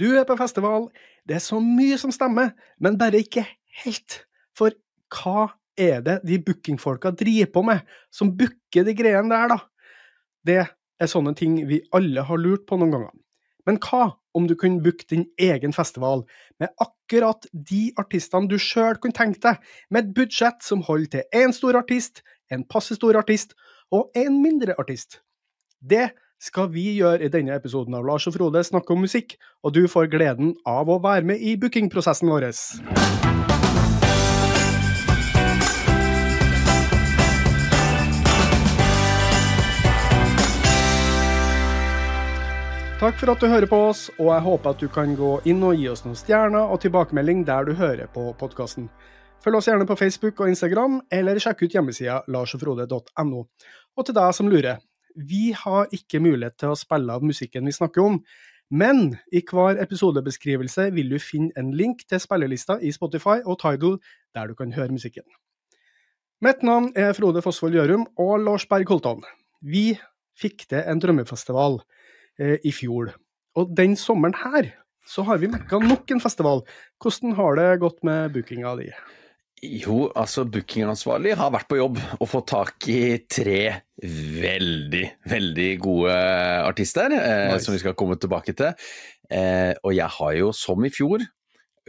Du er på festival, det er så mye som stemmer, men bare ikke helt. For hva er det de bookingfolka driver på med, som booker de greiene der, da? Det er sånne ting vi alle har lurt på noen ganger. Men hva om du kunne booke din egen festival med akkurat de artistene du sjøl kunne tenkt deg, med et budsjett som holder til én stor artist, en passe stor artist og en mindre artist? Det skal vi gjøre i denne episoden av Lars og Frode snakke om musikk, og du får gleden av å være med i bookingprosessen vår. Takk for at du hører på oss, og jeg håper at du kan gå inn og gi oss noen stjerner og tilbakemelding der du hører på podkasten. Følg oss gjerne på Facebook og Instagram, eller sjekk ut hjemmesida larsogfrode.no. Og til deg som lurer, vi har ikke mulighet til å spille av musikken vi snakker om, men i hver episodebeskrivelse vil du finne en link til spillelista i Spotify og Tidal der du kan høre musikken. Mitt navn er Frode Fosvold Gjørum og Lars Berg Holtan. Vi fikk til en drømmefestival eh, i fjor, og den sommeren her så har vi mekka nok en festival. Hvordan har det gått med bookinga di? Jo, altså bookingansvarlig har vært på jobb og fått tak i tre veldig, veldig gode artister, eh, Nice. som vi skal komme tilbake til. Eh, og jeg har jo, som i fjor,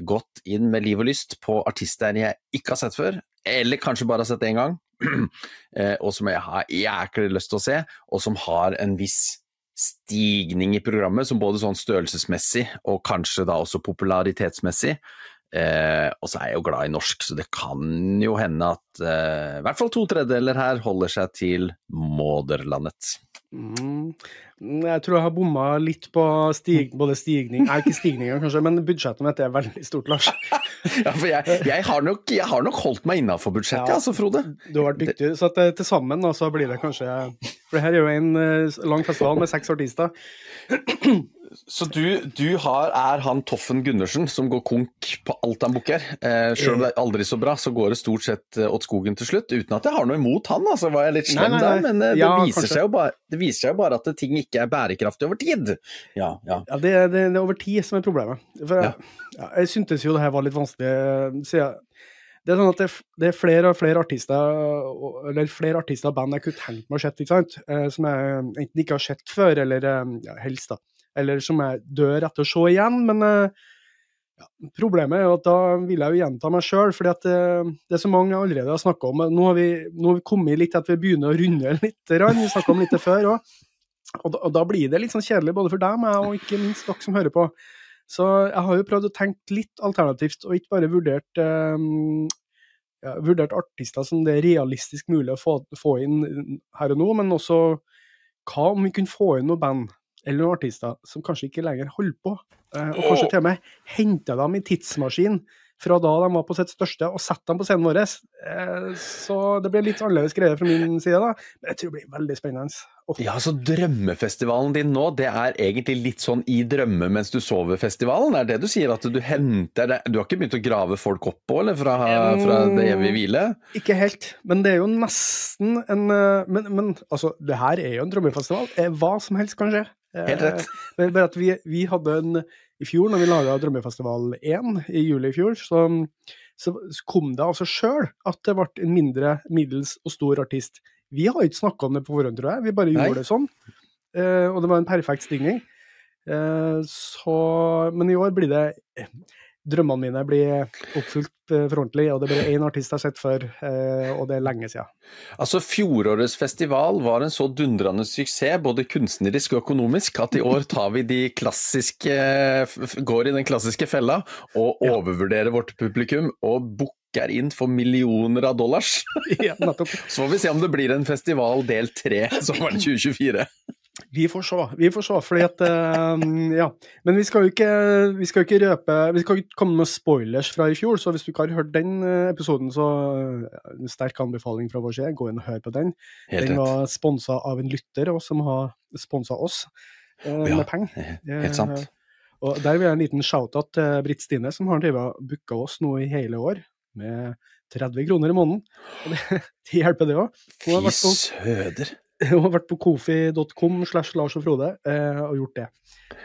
gått inn med liv og lyst på artister jeg ikke har sett før, eller kanskje bare har sett én gang, eh, og som jeg har jæklig lyst til å se, og som har en viss stigning i programmet, som både sånn størrelsesmessig og kanskje da også popularitetsmessig. Eh, og så er jeg jo glad i norsk, så det kan jo hende at eh, i hvert fall to tredjedeler her holder seg til moderlandet. Mm, jeg tror jeg har bomma litt på stig, både stigning Nei, ikke stigninga kanskje, men budsjettet mitt er veldig stort, Lars. Ja, for jeg, jeg, har, nok, jeg har nok holdt meg innafor budsjettet, Ja. altså, Frode. Du har vært dyktig. Så at, eh, til sammen da, så blir det kanskje For det her er jo en eh, lang festival med seks artister. Så du, du har, er han Toffen Gundersen som går konk på alt han booker. Eh, Sjøl om det er aldri så bra, så går det stort sett eh, åt skogen til slutt. Uten at jeg har noe imot han, altså var jeg litt slem der. Men eh, det, Ja, viser bare, det viser seg jo bare at ting ikke er bærekraftig over tid. Ja, ja. Ja, det, det, det er over tid som er problemet. For jeg, ja. jeg syntes jo det her var litt vanskelig. eh, Så jeg, det er sånn at det, er det er flere og flere artister eller flere artister og band jeg kunne tenkt meg å se. Eh, som jeg enten ikke har sett før, eller ja, helst, da. Eller som jeg dør etter å se igjen. Men eh, ja, problemet er jo at da vil jeg jo gjenta meg sjøl, fordi at eh, det er så mange jeg allerede har snakka om. Nå har, vi, nå har vi kommet litt til at vi begynner å runde litt. grann. Vi snakka om litt det før òg. Og, og da blir det litt sånn kjedelig både for deg, meg og ikke minst dere som hører på. Så jeg har jo prøvd å tenke litt alternativt, og ikke bare vurdert eh, ja, vurdert artister som det er realistisk mulig å få, få inn her og nå, men også hva om vi kunne få inn noen band eller noen artister som kanskje ikke lenger holder på, eh, og kanskje til og med henter dem i tidsmaskin fra da de var på sitt største, og setter dem på scenen vår. Eh, så det blir litt annerledes greie fra min side, da. Men jeg tror det blir veldig spennende. Oh. Ja, så drømmefestivalen din nå, det er egentlig litt sånn i drømme mens du sover-festivalen? Er det du sier at du henter det? Du har ikke begynt å grave folk opp på, eller fra, fra det evige hvile? Ikke helt, men det er jo nesten en eh, Men, men altså, det her er jo en drømmefestival. Hva som helst kan skje. Eh, Helt rett. Det er bare at vi, vi hadde en I fjor, når vi laga Drømmefestival 1 i juli i fjor, så, så kom det av seg sjøl at det ble en mindre, middels og stor artist. Vi har ikke snakka om det på forhånd, tror jeg. Vi bare Nei. gjorde det sånn. Eh, og det var en perfekt stigning. Eh, så Men i år blir det eh, Drømmene mine blir oppfylt eh, for ordentlig, og det er bare én artist jeg har sett før, eh, og det er lenge siden. Altså, Fjorårets festival var en så dundrende suksess, både kunstnerisk og økonomisk, at i år tar vi de klassiske Går i den klassiske fella og Ja. overvurderer vårt publikum og booker inn for millioner av dollars. ja. Så får vi se om det blir en festival del tre sommeren 2024. Vi får se, vi får se, fordi at eh, Ja. Men vi skal jo ikke, vi skal ikke røpe Vi skal ikke komme med spoilers fra i fjor, så hvis du ikke har hørt den eh, episoden, så eh, en sterk anbefaling fra vår side, gå inn og hør på den. Helt den var sponsa av en lytter og som har sponsa oss eh, Ja, med penger. Helt sant. Og der vil jeg en liten shout-out til Britt Stine, som har booka oss nå i hele år med 30 kroner i måneden. Det, det hjelper, det òg. Fy søder. hun har vært på kofi.com slash Lars og Frode eh, og gjort det.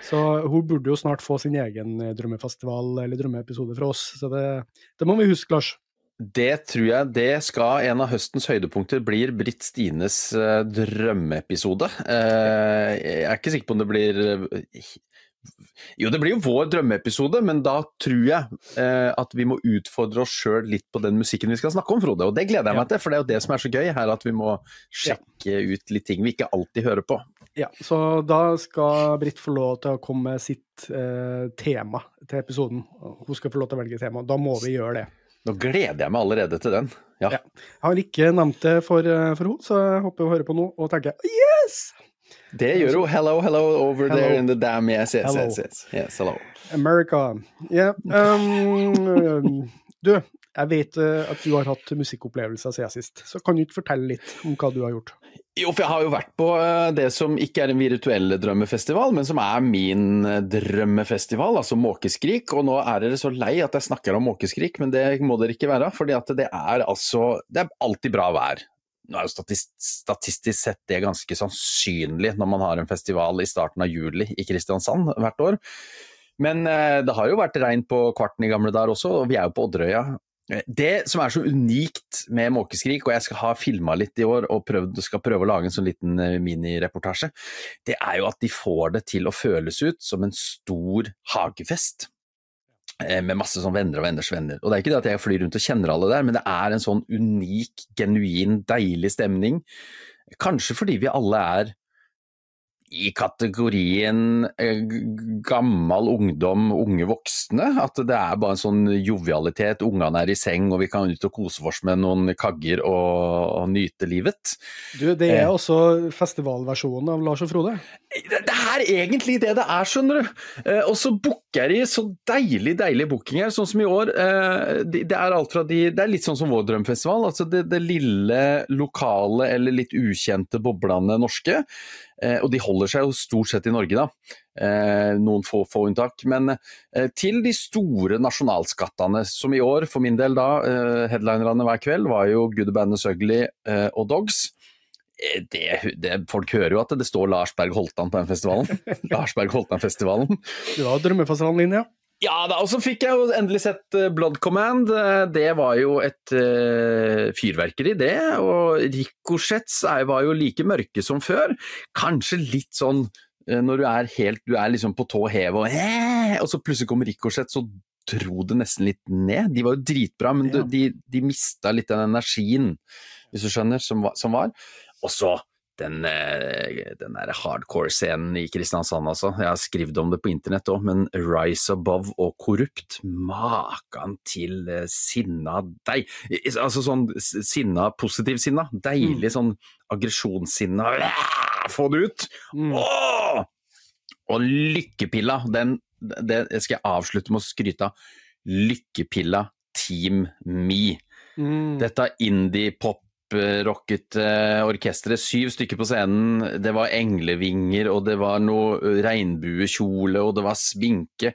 Så hun burde jo snart få sin egen eh, drømmefestival eller drømmeepisode fra oss. Så det, det må vi huske, Lars. Det tror jeg det skal en av høstens høydepunkter blir Britt Stines uh, drømmeepisode. Jeg er ikke sikker på om det blir Jo, det blir jo vår drømmeepisode, men da tror jeg at vi må utfordre oss sjøl litt på den musikken vi skal snakke om, Frode. Og det gleder jeg meg til, for det er jo det som er så gøy her, at vi må sjekke ja. ut litt ting vi ikke alltid hører på. Ja, så da skal Britt få lov til å komme med sitt tema til episoden. Hun skal få lov til å velge tema. Da må vi gjøre det. Nå gleder jeg meg allerede til den. Ja. ja. Jeg har ikke nevnt det for, eh, for henne, så jeg håper hun hører på nå og tenker yes! Det gjør hun. Hello, hello over hello. there in the dam. Yes, yes, hello. yes, yes. yes hello. America. Yeah. Um, du, jeg vet uh, at du har hatt musikkopplevelser siden sist, så kan du ikke fortelle litt om hva du har gjort? Jo, for jeg har jo vært på uh, det som ikke er en virtuell drømmefestival, men som er min uh, drømmefestival, altså Måkeskrik. Og nå er dere så lei at jeg snakker om Måkeskrik, men det må dere ikke være, For det er altså Det er alltid bra vær. Nå er jo statist, statistisk sett det ganske sannsynlig når man har en festival i starten av juli i Kristiansand hvert år. Men det har jo vært regn på Kvarten i gamle dager også, og vi er jo på Odderøya Eh, det som er så unikt med Måkeskrik, og jeg skal ha filma litt i år og prøvd, skal prøve å lage en sånn liten eh, minireportasje, det er jo at de får det til å føles ut som en stor hagefest. Eh, med masse sånn venner og venners venner. Og det er ikke det at jeg flyr rundt og kjenner alle der, men det er en sånn unik, genuin, deilig stemning. Kanskje fordi vi alle er i kategorien eh, gammel ungdom, unge voksne. At det er bare en sånn jovialitet. Ungene er i seng og vi kan ut og kose oss med noen kagger og, og nyte livet. Du, det er eh. også festivalversjonen av Lars og Frode? Det, det er egentlig det det er, skjønner du. Eh, og så booker de så deilig, deilig booking her, Sånn som i år. Eh, det, er alt fra de Det er litt sånn som vår drømfestival. Altså det, det lille, lokale eller litt ukjente boblene norske. Eh, og de holder seg jo stort sett i Norge, da. Noen få, få unntak. Men til de store nasjonalskattene, som i år for min del da, headlinerne hver kveld, var jo Good Band Ugly og Dogs. Det, det, folk hører jo at det, det står Lars Berg Holtan på den festivalen. Lars Berg Holtan-festivalen. Det var drømmefestivalen din, ja. Ja da, og så fikk jeg jo endelig sett eh, Blood Command. Eh, det var jo et uh, fyrverkeri, det. Og Ricochets var jo like mørke som før. Kanskje litt sånn uh, når du er helt Du er liksom på tå hev og eh, Og så plutselig kommer Ricochets og dro det nesten litt ned. De var jo dritbra, men ja. de, de mista litt den energien, hvis du skjønner, som. Som var. Og så den, eh, den der hardcore-scenen i Kristiansand, altså. Jeg har skrevet om det på internett òg, men Rise Above og Korrupt, maken til eh, sinna deig... Altså sånn sinna, positiv sinna. Deilig mm. sånn aggresjonssinna. Få det ut! Mm. Åh! Og lykkepilla, den det skal jeg avslutte med å skryte av. Lykkepilla Team Me. Mm. Dette indie-pop rocket orkesteret. Syv stykker på scenen. Det var englevinger, og det var noe regnbuekjole, og det var sminke.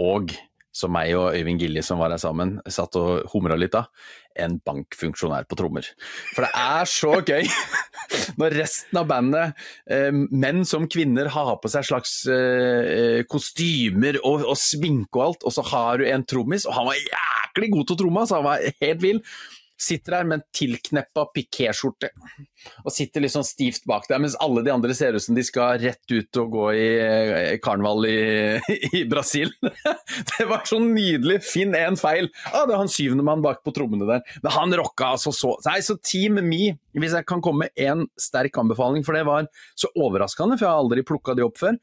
Og, som meg og Øyvind Gilje som var her sammen, satt og humra litt da, en bankfunksjonær på trommer. For det er så gøy når resten av bandet, eh, menn som kvinner, har på seg slags eh, kostymer og, og sminke og alt, og så har du en trommis, og han var jæklig god til å tromme, så han var helt vill. Sitter der med en tilkneppa pikéskjorte og sitter litt sånn stivt bak der, mens alle de andre ser ut som de skal rett ut og gå i eh, karneval i, i, Brasil. Det var så nydelig! Finn én feil! Ah, det er han syvende mann bak på trommene der. Men han rocka altså så Nei, så Team Me, hvis jeg kan komme med én sterk anbefaling, for det var så overraskende, for jeg har aldri plukka de opp før.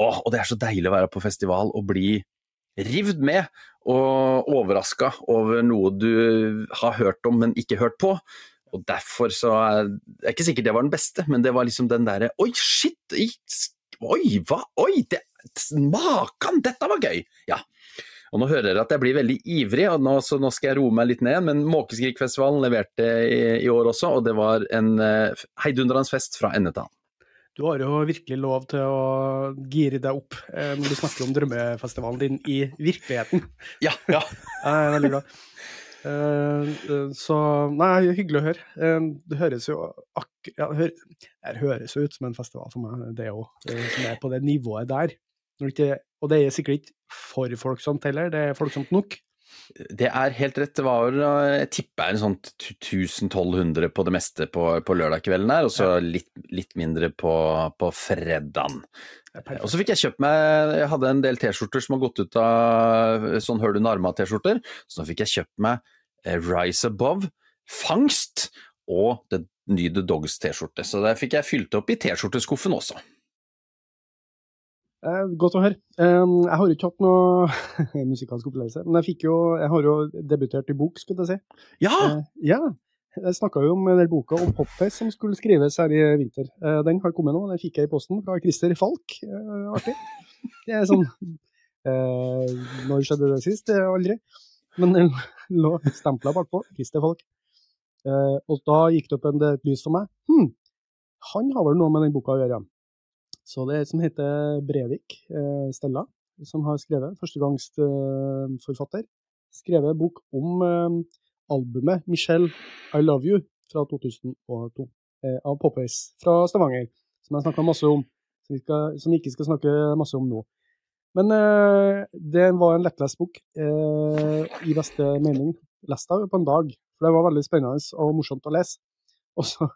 Åh, og det er så deilig å være på festival og bli rivd med og overraska over noe du har hørt om, men ikke hørt på. Og derfor så er Det er ikke sikkert det var den beste, men det var liksom den derre Oi, shit! Oi, hva? Oi! Det, makan! Dette var gøy! Ja. Og nå hører dere at jeg blir veldig ivrig, og nå, så nå skal jeg roe meg litt ned. Men Måkeskrikfestivalen leverte i, i, år også, og det var en uh, heidundrende fest fra ende til annen. Du har jo virkelig lov til å gire deg opp eh, når du snakker om drømmefestivalen din i virkeligheten. Ja, ja. jeg er veldig glad. Eh, eh, så Nei, hyggelig å høre. Eh, det høres jo akkurat ja, hør, Det høres jo ut som en festival for meg, det òg, som er på det nivået der. Og det er sikkert ikke for folksomt heller, det er folksomt nok. Det er helt rett. Det var jeg tipper en sånn 1000-1200 på det meste på, på lørdagskvelden her, og så litt, litt, mindre på, på fredagen. Og så fikk jeg kjøpt meg Jeg hadde en del T-skjorter som har gått ut av sånn Hør du Narma-T-skjorter, så nå fikk jeg kjøpt meg eh, Rise Above, Fangst og det nye The Dogs T-skjorte. Så der fikk jeg fylt opp i T-skjorteskuffen også. Eh, godt å høre. Eh, jeg har jo ikke hatt noe musikalsk opplevelse, men jeg jo Jeg har jo debutert i bok, skulle jeg si. Ja! Eh, ja. Jeg snakka jo om den boka om Popface som skulle skrives her i vinter. Uh, den har kommet nå, den fikk jeg i posten fra Christer Falk. Uh, artig. Det er sånn Når skjedde det sist? Aldri. Men den lå stempla bakpå. Christer Falk. og da gikk det opp en, et lys for meg. Hm, han har vel noe med den boka å gjøre. Så det er som heter Brevik eh, Stella, som har skrevet, førstegangsforfatter, skrevet bok om eh, albumet 'Michelle, I Love You' fra 2002 eh, av Poppace fra Stavanger, som jeg snakka masse om, som vi, skal, som vi, ikke skal snakke masse om nå. Men eh, det var en lettlest bok, eh, i beste mening. Leste av på en dag, for det var veldig spennende og morsomt å lese. Og så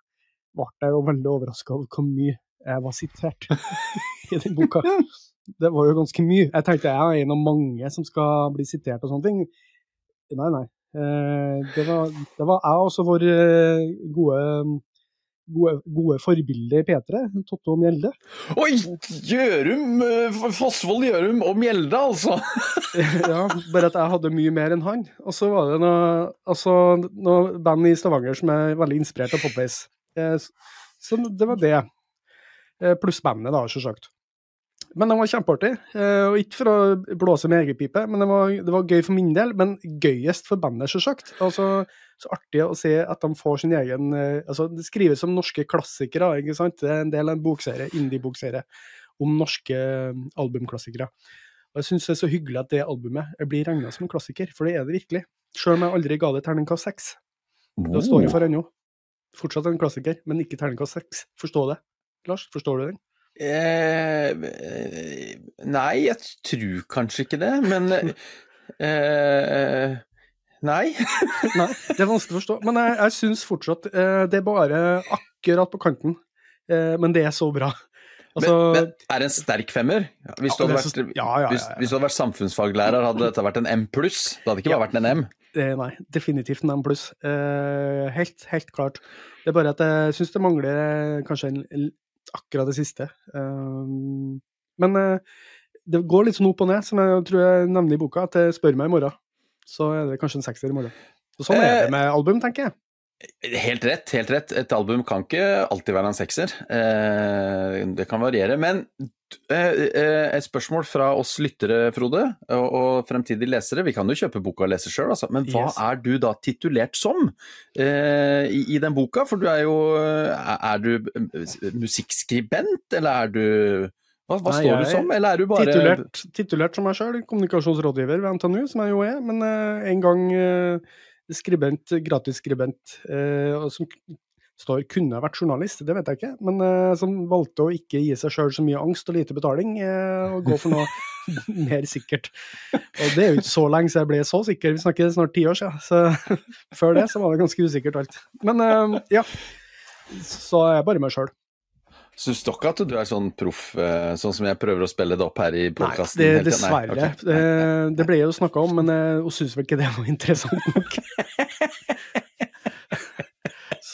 ble jeg jo veldig overraska over hvor mye jeg var sitert i den boka. Det var jo ganske mye. Jeg tenkte jeg er en av mange som skal bli sitert og sånne ting. Nei, nei. Eh, det var, det var jeg og også vår eh, gode, gode, gode forbilde i P3, Totto Mjelde. Oi! Gjørum! Fosvold Fossvold Gjørum og Mjelde, altså! ja, bare at jeg hadde mye mer enn han. Og så var det noe, altså, noe band i Stavanger som er veldig inspirert av Popbase. Så det var det. Eh, pluss bandet, da, selvsagt. Men den var kjempeartig. Eh, og ikke for å blåse med egen pipe, men det var, det var, gøy for min del. Men gøyest for bandet, selvsagt. Altså, så artig å se at de får sin egen eh, altså Det skrives som norske klassikere, ikke sant? Det er en del av en bokserie, indie-bokserie om norske albumklassikere. Og Jeg syns det er så hyggelig at det albumet blir regna som en klassiker, for det er det virkelig. Sjøl om jeg aldri ga det terningkast seks. Det står jeg for ennå. Fortsatt en klassiker, men ikke terningkast seks. Forstå det. Lars, forstår du den? Eh, nei, jeg tror kanskje ikke det, men eh, Nei. nei. Det er vanskelig å forstå. Men jeg, jeg syns fortsatt eh, det er bare akkurat på kanten. Eh, men det er så bra. Altså, men, men, er det en sterk femmer? Hvis, ja, du, hadde vært, ja, ja, hvis, hvis du hadde vært samfunnsfaglærer, hadde dette vært en M pluss? Det hadde ikke bare vært en M? Eh, nei, definitivt en M pluss. Eh, helt, helt klart. Det er bare at jeg syns det mangler kanskje en akkurat det siste. Um, men uh, det går litt sånn opp og ned, som jeg tror jeg nevner i boka. At jeg spør meg i morgen, så er det kanskje en sekser i morgen. Og sånn er det med album, tenker jeg. Helt rett, helt rett. Et album kan ikke alltid være en sekser. Eh, det kan variere. Men eh, et spørsmål fra oss lyttere, Frode, og fremtidige lesere. Vi kan jo kjøpe boka og lese sjøl, altså. Men hva yes. er du da titulert som i, den boka? For du er jo Er du musikkskribent, eller er du hva, hva Nei, står du som, eller er du bare Titulert, titulert som meg sjøl, kommunikasjonsrådgiver ved NTNU, som jeg jo er. Men en gang skribent, gratisskribent, eh, som står kunne vært journalist, det vet jeg ikke, men eh, som valgte å ikke gi seg sjøl så mye angst og lite betaling, eh, og gå for noe mer sikkert. Og det er jo ikke så lenge siden jeg ble så sikker, vi snakker snart ti år siden, så før det så var det ganske usikkert alt. Men eh, ja, så er jeg bare meg sjøl. Syns dere at du er sånn proff, eh, sånn som jeg prøver å spille det opp her i podkasten? Nei, det, dessverre. Nei, okay. det, det, ble jo snakka om, men eh, hun syns vel ikke det var interessant nok.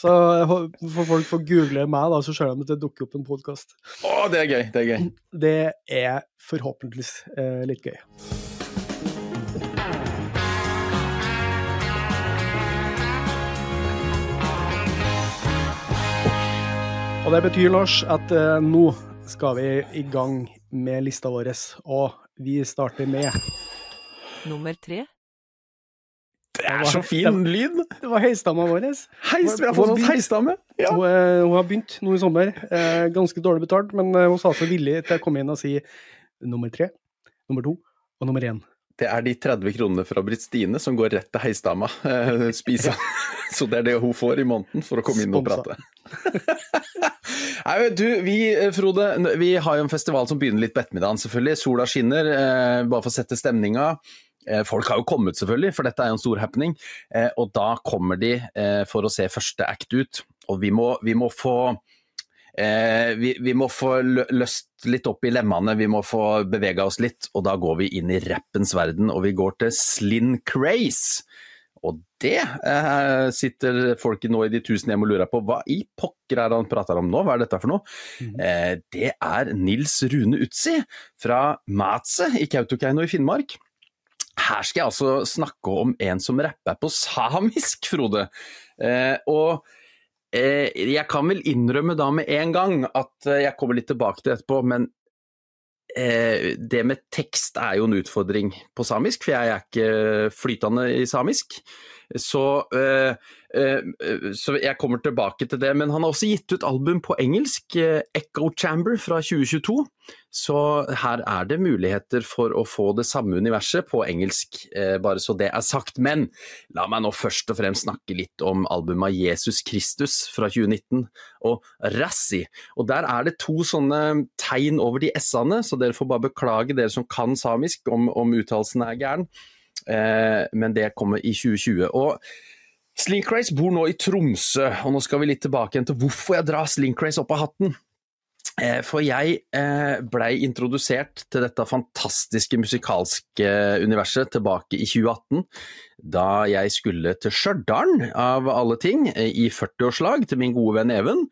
så for folk får google meg, da, så ser de at det dukker opp en podkast. Å, det er gøy! Det er gøy. Det er forhåpentligvis eh, litt gøy. Og det betyr, Lars, at uh, nå skal vi i gang med lista vår. Og vi starter med Nummer tre. Det er så fin lyd! Det var høystamma vår. Heis, vi har fått oss høystamme! Ja. Hun, hun, har begynt nå i sommer. Eh, ganske dårlig betalt, men hun sa seg villig til å komme inn og si nummer tre, nummer to og nummer én. Det er de 30 kronene fra Britt Stine som går rett til heisdama. Eh, spise. Så det er det hun får i måneden for å komme inn og prate. Nei, du, vi, eh, Frode, vi har jo en festival som begynner litt på ettermiddagen, selvfølgelig. Sola skinner, eh, bare for å sette stemninga. Eh, folk har jo kommet, selvfølgelig, for dette er jo en stor happening. Og da kommer de for å se første act ut. Og vi må, vi må få eh, vi, vi må få løst litt opp i lemmene, vi må få bevega oss litt. Og da går vi inn i rappens verden, og vi går til Slin Craze. Og det eh, sitter folket nå i de tusen hjem og lurer på. Hva i pokker er det han prater om nå? Hva er dette for noe? Eh, det er Nils Rune Utsi fra Matse i Kautokeino i Finnmark. Her skal jeg altså snakke om en som rapper på samisk, Frode. Eh, og jeg kan vel innrømme da med en gang at eh, jeg kommer litt tilbake til det etterpå, men eh, det med tekst er jo en utfordring på samisk, for jeg er ikke flytende i samisk. Så, uh, uh, så jeg kommer tilbake til det. Men han har også gitt ut album på engelsk, eh, Echo Chamber fra 2022. Så her er det muligheter for å få det samme universet på engelsk, bare så det er sagt. Men la meg nå først og fremst snakke litt om albumet Jesus Kristus fra 2019 og Rassi. Og der er det to sånne tegn over de s-ene, så dere får bare beklage dere som kan samisk om, om uttalelsen er gæren. Eh, men det kommer i 2020. Og Slinkrace bor nå i Tromsø, og nå skal vi litt tilbake igjen til hvorfor jeg drar Slinkrace opp av hatten. Eh, For jeg eh, blei introdusert til dette fantastiske musikalske universet tilbake i 2018, da jeg skulle til Stjørdal, av alle ting, i 40-årslag til min gode venn Even.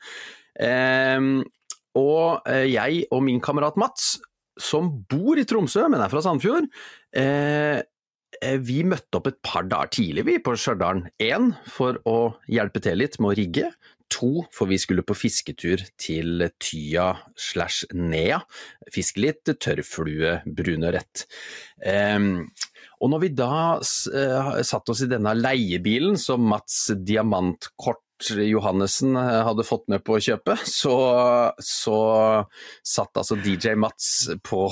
Og jeg og min kamerat Mats, som bor i Tromsø, men er fra Sandfjord, vi møtte opp et par dager tidlig vi på Stjørdal. Én for å hjelpe til litt med å rigge. To, for vi skulle på fisketur til Tya slash Nea. Fiske litt tørrflue, brun rett. Ehm, og når vi da eh, satt oss i denne leiebilen som Mats Diamantkort Johannessen eh, hadde fått med på å kjøpe, så, så satt altså DJ Mats på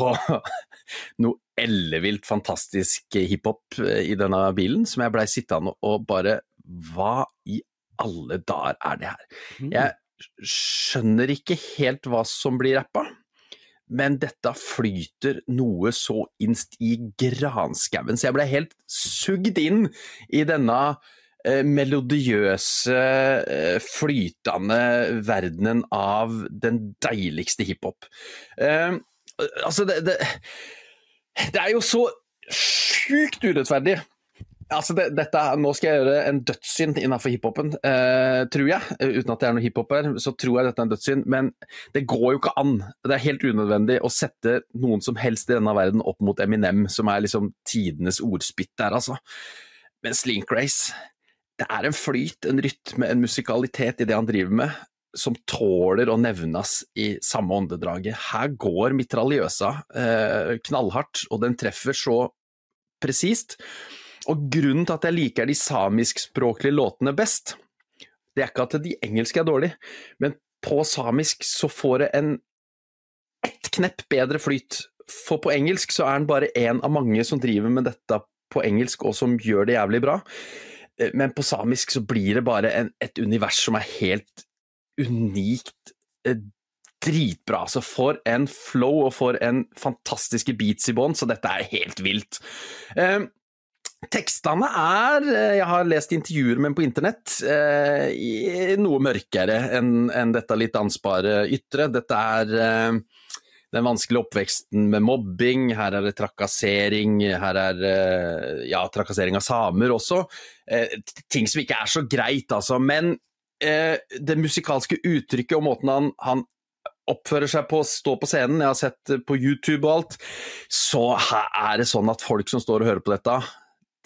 noe ellevilt fantastisk hiphop eh, i denne bilen, som jeg blei sittende og bare Hva i alle dager er det her? Jeg skjønner ikke helt hva som blir rappa, men dette flyter noe så innst i granskauen, så jeg ble helt sugd inn i denne eh, melodiøse, eh, flytende verdenen av den deiligste hiphop. Eh, altså, det, det, det er jo så sjukt urettferdig. Altså det, dette, nå skal jeg gjøre en dødssynd innenfor hiphopen, eh, tror jeg. Uten at det er noe hiphop her, så tror jeg dette er en dødssynd. Men det går jo ikke an. Det er helt unødvendig å sette noen som helst i denne verden opp mot Eminem, som er liksom tidenes ordspytt der, altså. Men Slink Race, det er en flyt, en rytme, en musikalitet i det han driver med, som tåler å nevnes i samme åndedraget. Her går mitraljøsa eh, knallhardt, og den treffer så presist. Og grunnen til at jeg liker de samiskspråklige låtene best, det er ikke at de engelske er dårlige, men på samisk så får det en ett knepp bedre flyt. For på engelsk så er den bare én av mange som driver med dette på engelsk, og som gjør det jævlig bra. Eh, Men på samisk så blir det bare en, et univers som er helt unikt eh, dritbra. Så for en flow og for en fantastiske beats i bånn, så dette er helt vilt. Eh, Tekstene er, eh, jeg har lest intervjuer med dem på internett, eh, noe mørkere enn en dette litt dansbare ytre. Dette er eh, den vanskelige oppveksten med mobbing, her er det trakassering, her er eh, ja, trakassering av samer også. Eh, ting som ikke er så greit, altså. Men eh, det musikalske uttrykket og måten han, han oppfører seg på, står på scenen, jeg har sett på YouTube og alt, så er det sånn at folk som står og hører på dette,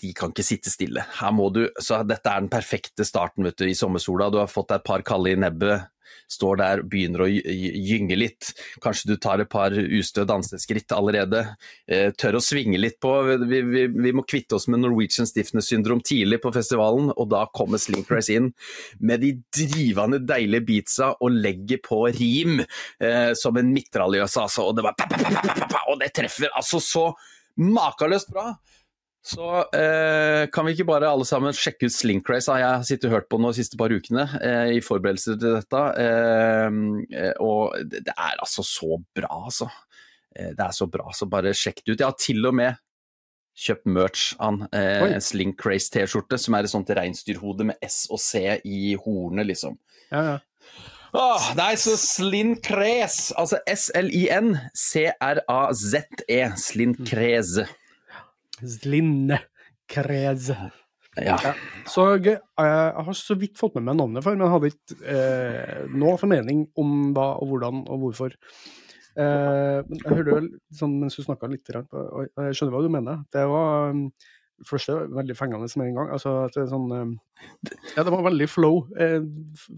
de kan ikke sitte stille. Her må du, så Dette er den perfekte starten vet du, i sommersola. Du har fått deg et par kalde i nebbet, står der, og begynner å gy- gy- gynge litt. Kanskje du tar et par ustø danseskritt allerede. Eh, tør å svinge litt på. Vi, vi, vi må kvitte oss med Norwegian stiffness syndrom tidlig på festivalen, og da kommer Slink Race inn med de drivende deilige beatsa og legger på rim eh, som en mitraljøse, altså. Og det, pa, og det treffer altså så makeløst bra. Så eh, kan vi ikke bare alle sammen sjekke ut Slinkrace? Jeg har sittet og hørt på nå de siste par ukene eh, i forberedelser til dette. Eh, og det er altså så bra, altså. Eh, det er så bra, så bare sjekk det ut. Jeg har til og med kjøpt merch av. Eh, en Slinkrace-T-skjorte som er et sånt reinsdyrhode med S og C i hornet, liksom. Ja, ja. Åh, nei, så Slincraze, altså S-L-I-N-C-R-A-Z-E, Slincraze. Slinne Krez. Ja. Ja. Så. Jeg jeg har så vidt fått med meg navnet før, men hadde ikke eh, noe formening om hva og hvordan og hvorfor. Eh, men jeg hørte vel sånn mens du snakka litt, og jeg skjønner hva du mener. Det var um, første veldig fengende med en gang. Altså, at det, er sånn, um, ja, det var veldig flow, eh,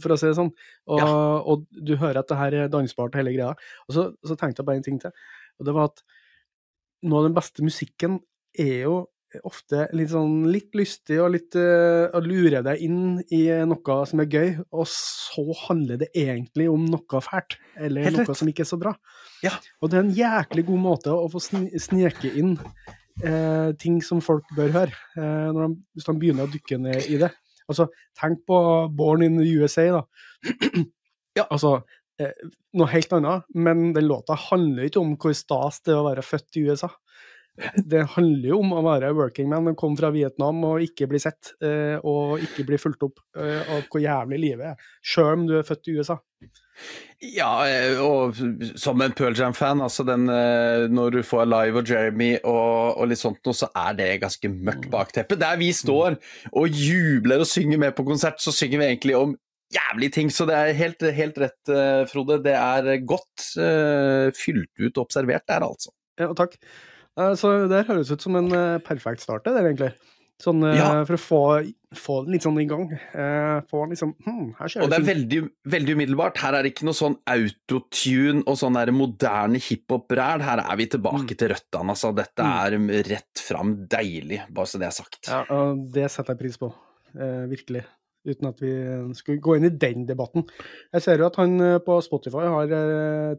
for å si det sånn. Og, Ja. og du hører at det her er dansbart, hele greia. Og så, så tenkte jeg bare en ting til, og det var at noe av den beste musikken er jo ofte litt sånn litt lystig og litt uh, å lure deg inn i noe som er gøy, og så handler det egentlig om noe fælt, eller noe som ikke er så bra. Ja. Og det er en jæklig god måte å få sn sneke inn uh, ting som folk bør høre, uh, de, hvis de begynner å dykke ned i det. Altså, tenk på Born in the USA, da. Ja. Altså, eh, noe helt annet, men den låta handler ikke om hvor stas det er å være født i USA. Det handler jo om å være working man og komme fra Vietnam og ikke bli sett, eh, og ikke bli fulgt opp eh, av hvor jævlig livet er, sjøl om du er født i USA. Ja, eh, og som en Pearl Jam-fan, altså den Når du får Alive og Jeremy og, og litt sånt noe, så er det ganske mørkt bakteppe. Der vi står og jubler og synger med på konsert, så synger vi egentlig om jævlige ting. Så det er helt, helt rett, Frode. Det er godt uh, fylt ut og observert der, altså. Ja, takk. Eh, Så det høres ut som en eh, perfekt start, det der, egentlig. Sånn eh, Ja. for å få, få den litt sånn i gang. Få den liksom hm, her skjer Og det er veldig, veldig umiddelbart. Her er det ikke noe sånn autotune og sånn der moderne hiphop-ræl. Her er vi tilbake til røttene, altså. Dette er rett fram deilig, bare så det er sagt. Ja, og det setter jeg pris på. Eh, virkelig. Uten at vi skulle gå inn i den debatten. Jeg ser jo at han eh, på Spotify har eh,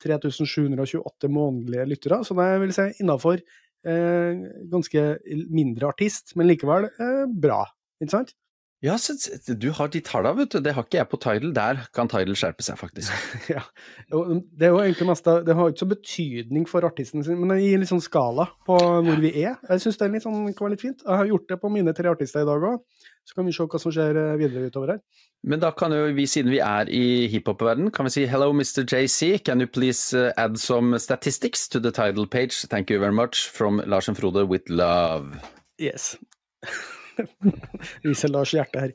3728 månedlige lyttere, så det vil si innafor eh, ganske mindre artist, men likevel eh, bra. Ikke sant? Ja, så, du har de tallene, vet du. Det har ikke jeg på Tidal. Der kan Tidal skjerpe seg, faktisk. ja. Det er jo egentlig mest av, det har ikke så betydning for artisten sin, men det gir litt sånn skala på hvor vi er. Jeg syns det er litt sånn kan være litt fint. Jeg har gjort det på mine tre artister i dag òg, så kan vi se hva som skjer eh, videre utover her. Men da kan jo vi, siden vi er i hiphop-verden, kan vi si hello, Mr. JC. Can you please uh, add some statistics to the title page? Thank you very much. From Lars and Frode with love. Yes. Viser Lars hjerte her.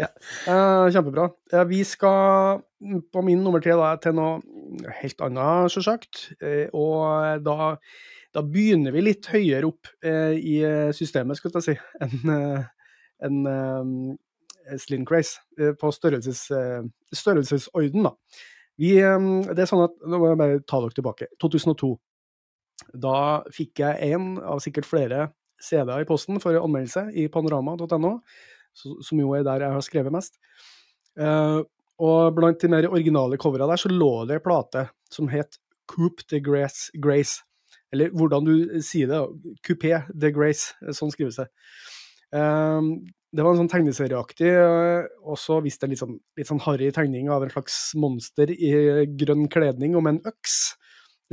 Ja. Uh, kjempebra. Uh, vi skal på min nummer tre da, til noe helt annet, selvsagt. Uh, og da, da begynner vi litt høyere opp eh, i systemet, skal jeg si, enn enn, eh, Slim Craze. eh, på størrelses, eh, størrelsesorden, da. Vi, det er sånn at, Nå må jeg bare ta dere tilbake. 2002. Da fikk jeg en av sikkert flere CD-er i posten for anmeldelse i panorama.no, som jo er der jeg har skrevet mest. Og blant de mer originale covera der, så lå det en plate som het Coop de Grace, Grace. Eller hvordan du sier det. Coupé de Grace, sånn skrives det. Eh, det var en sånn tegneserieaktig, eh, og så viste en litt sånn, litt sånn harry tegning av en slags monster i grønn kledning og med en øks.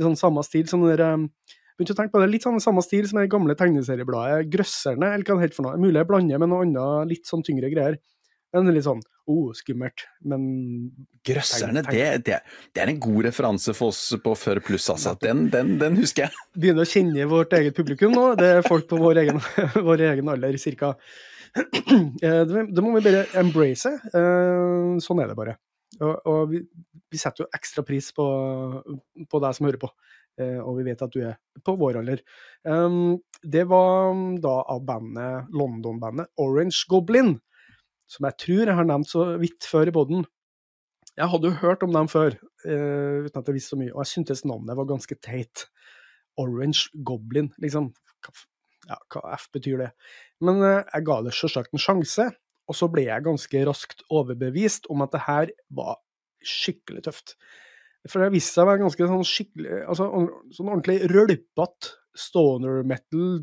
I sånn samme stil som dere der eh, Begynte å tenke på det, Litt sånn samme stil som det gamle tegneseriebladet Grøsserne, eller hva det heter for noe. Mulig jeg blander med noe annet litt sånn tyngre greier. Men litt sånn oh, skummelt, men Grøsserne, det, det, det er en god referanse for oss på Før pluss, altså. Den, den, den husker jeg. begynner å kjenne vårt eget publikum nå. Det er folk på vår egen, vår egen alder, cirka. Eh, Det må vi bare embrace. Eh, Sånn er det bare. Og, og vi, vi setter jo ekstra pris på, på deg som hører på, Eh, og vi vet at du er på vår alder. Um, Det var da av bandet, London-bandet Orange Goblin, som jeg tror jeg har nevnt så vidt før i poden. Jeg hadde jo hørt om dem før, uh, uten at jeg visste så mye, og jeg syntes navnet var ganske teit. Orange Goblin, liksom. Ja, hva F betyr det? Men uh, jeg ga det selvsagt en sjanse, og så ble jeg ganske raskt overbevist om at det her var skikkelig tøft. For det viste seg å være ganske sånn skikkelig altså, sånn ordentlig rølpete stoner metal,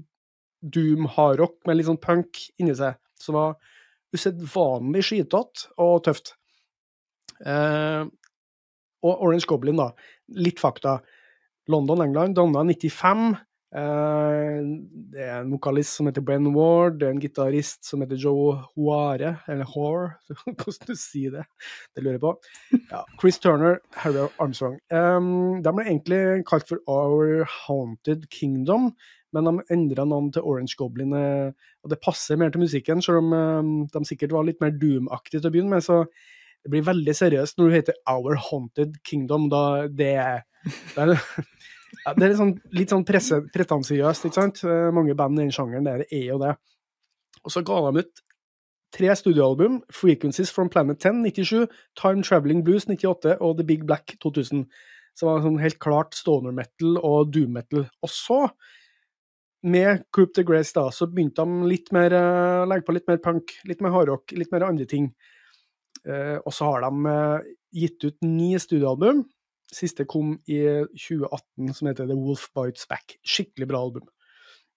doom hardrock med litt sånn punk inni seg. Som var usedvanlig skitete og tøft. Eh, og Orange Goblin, da. Litt fakta. London, England, danna 95. Eh, det er en vokalist som heter Ben Ward, det er en gitarist som heter Joe Hoare, eller Hoare, hvordan du sier det, det lurer jeg på. Ja, Chris Turner, Harry Armstrong. Eh, de ble egentlig kalt for Our Haunted Kingdom, men de endra navn til Orange Goblin, eh, og det passer mer til musikken, selv om um, de sikkert var litt mer Doom-aktige til å begynne med. så det blir veldig seriøst når du heter Our Haunted Kingdom. da det er, det er det er sånn, litt sånn pretensiøst, ikke sant? Eh, mange band i den sjangeren der er jo det. Og så ga de ut tre studioalbum, 'Frequencies from Planet 10' 97, 'Time Traveling Blues' 98 og 'The Big Black' 2000. Så det var sånn helt klart stoner metal og doom metal. Og så, med Coop the Grace, da, så begynte de litt mer, uh, legge på litt mer punk, litt mer hardrock, litt mer andre ting. Uh, og så har de uh, gitt ut ni studioalbum. Siste kom i 2018, som heter The Wolf Bites Back. Skikkelig bra album.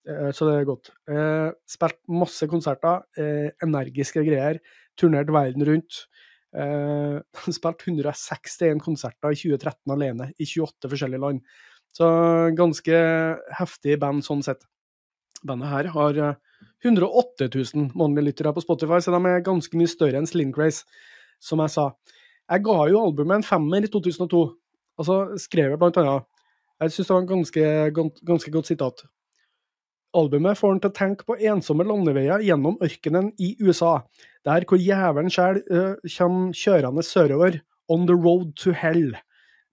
Eh, så det er godt. Eh, spilt masse konserter, eh, energiske greier. Turnert verden rundt. Spilt 161 konserter i 2013 alene, i 28 forskjellige land. Så ganske heftig band sånn sett. Bandet her har 108 000 månedlige lyttere på Spotify, så de er ganske mye større enn Slim Craze, som jeg sa. Jeg ga jo albumet en femmer i 2002, og så skrev jeg blant annet Jeg syns det var en ganske, ganske godt sitat. Albumet får han til å tenke på ensomme landeveier gjennom ørkenen i USA, der hvor jævelen sjæl uh, kommer kjørende sørover, on the road to hell,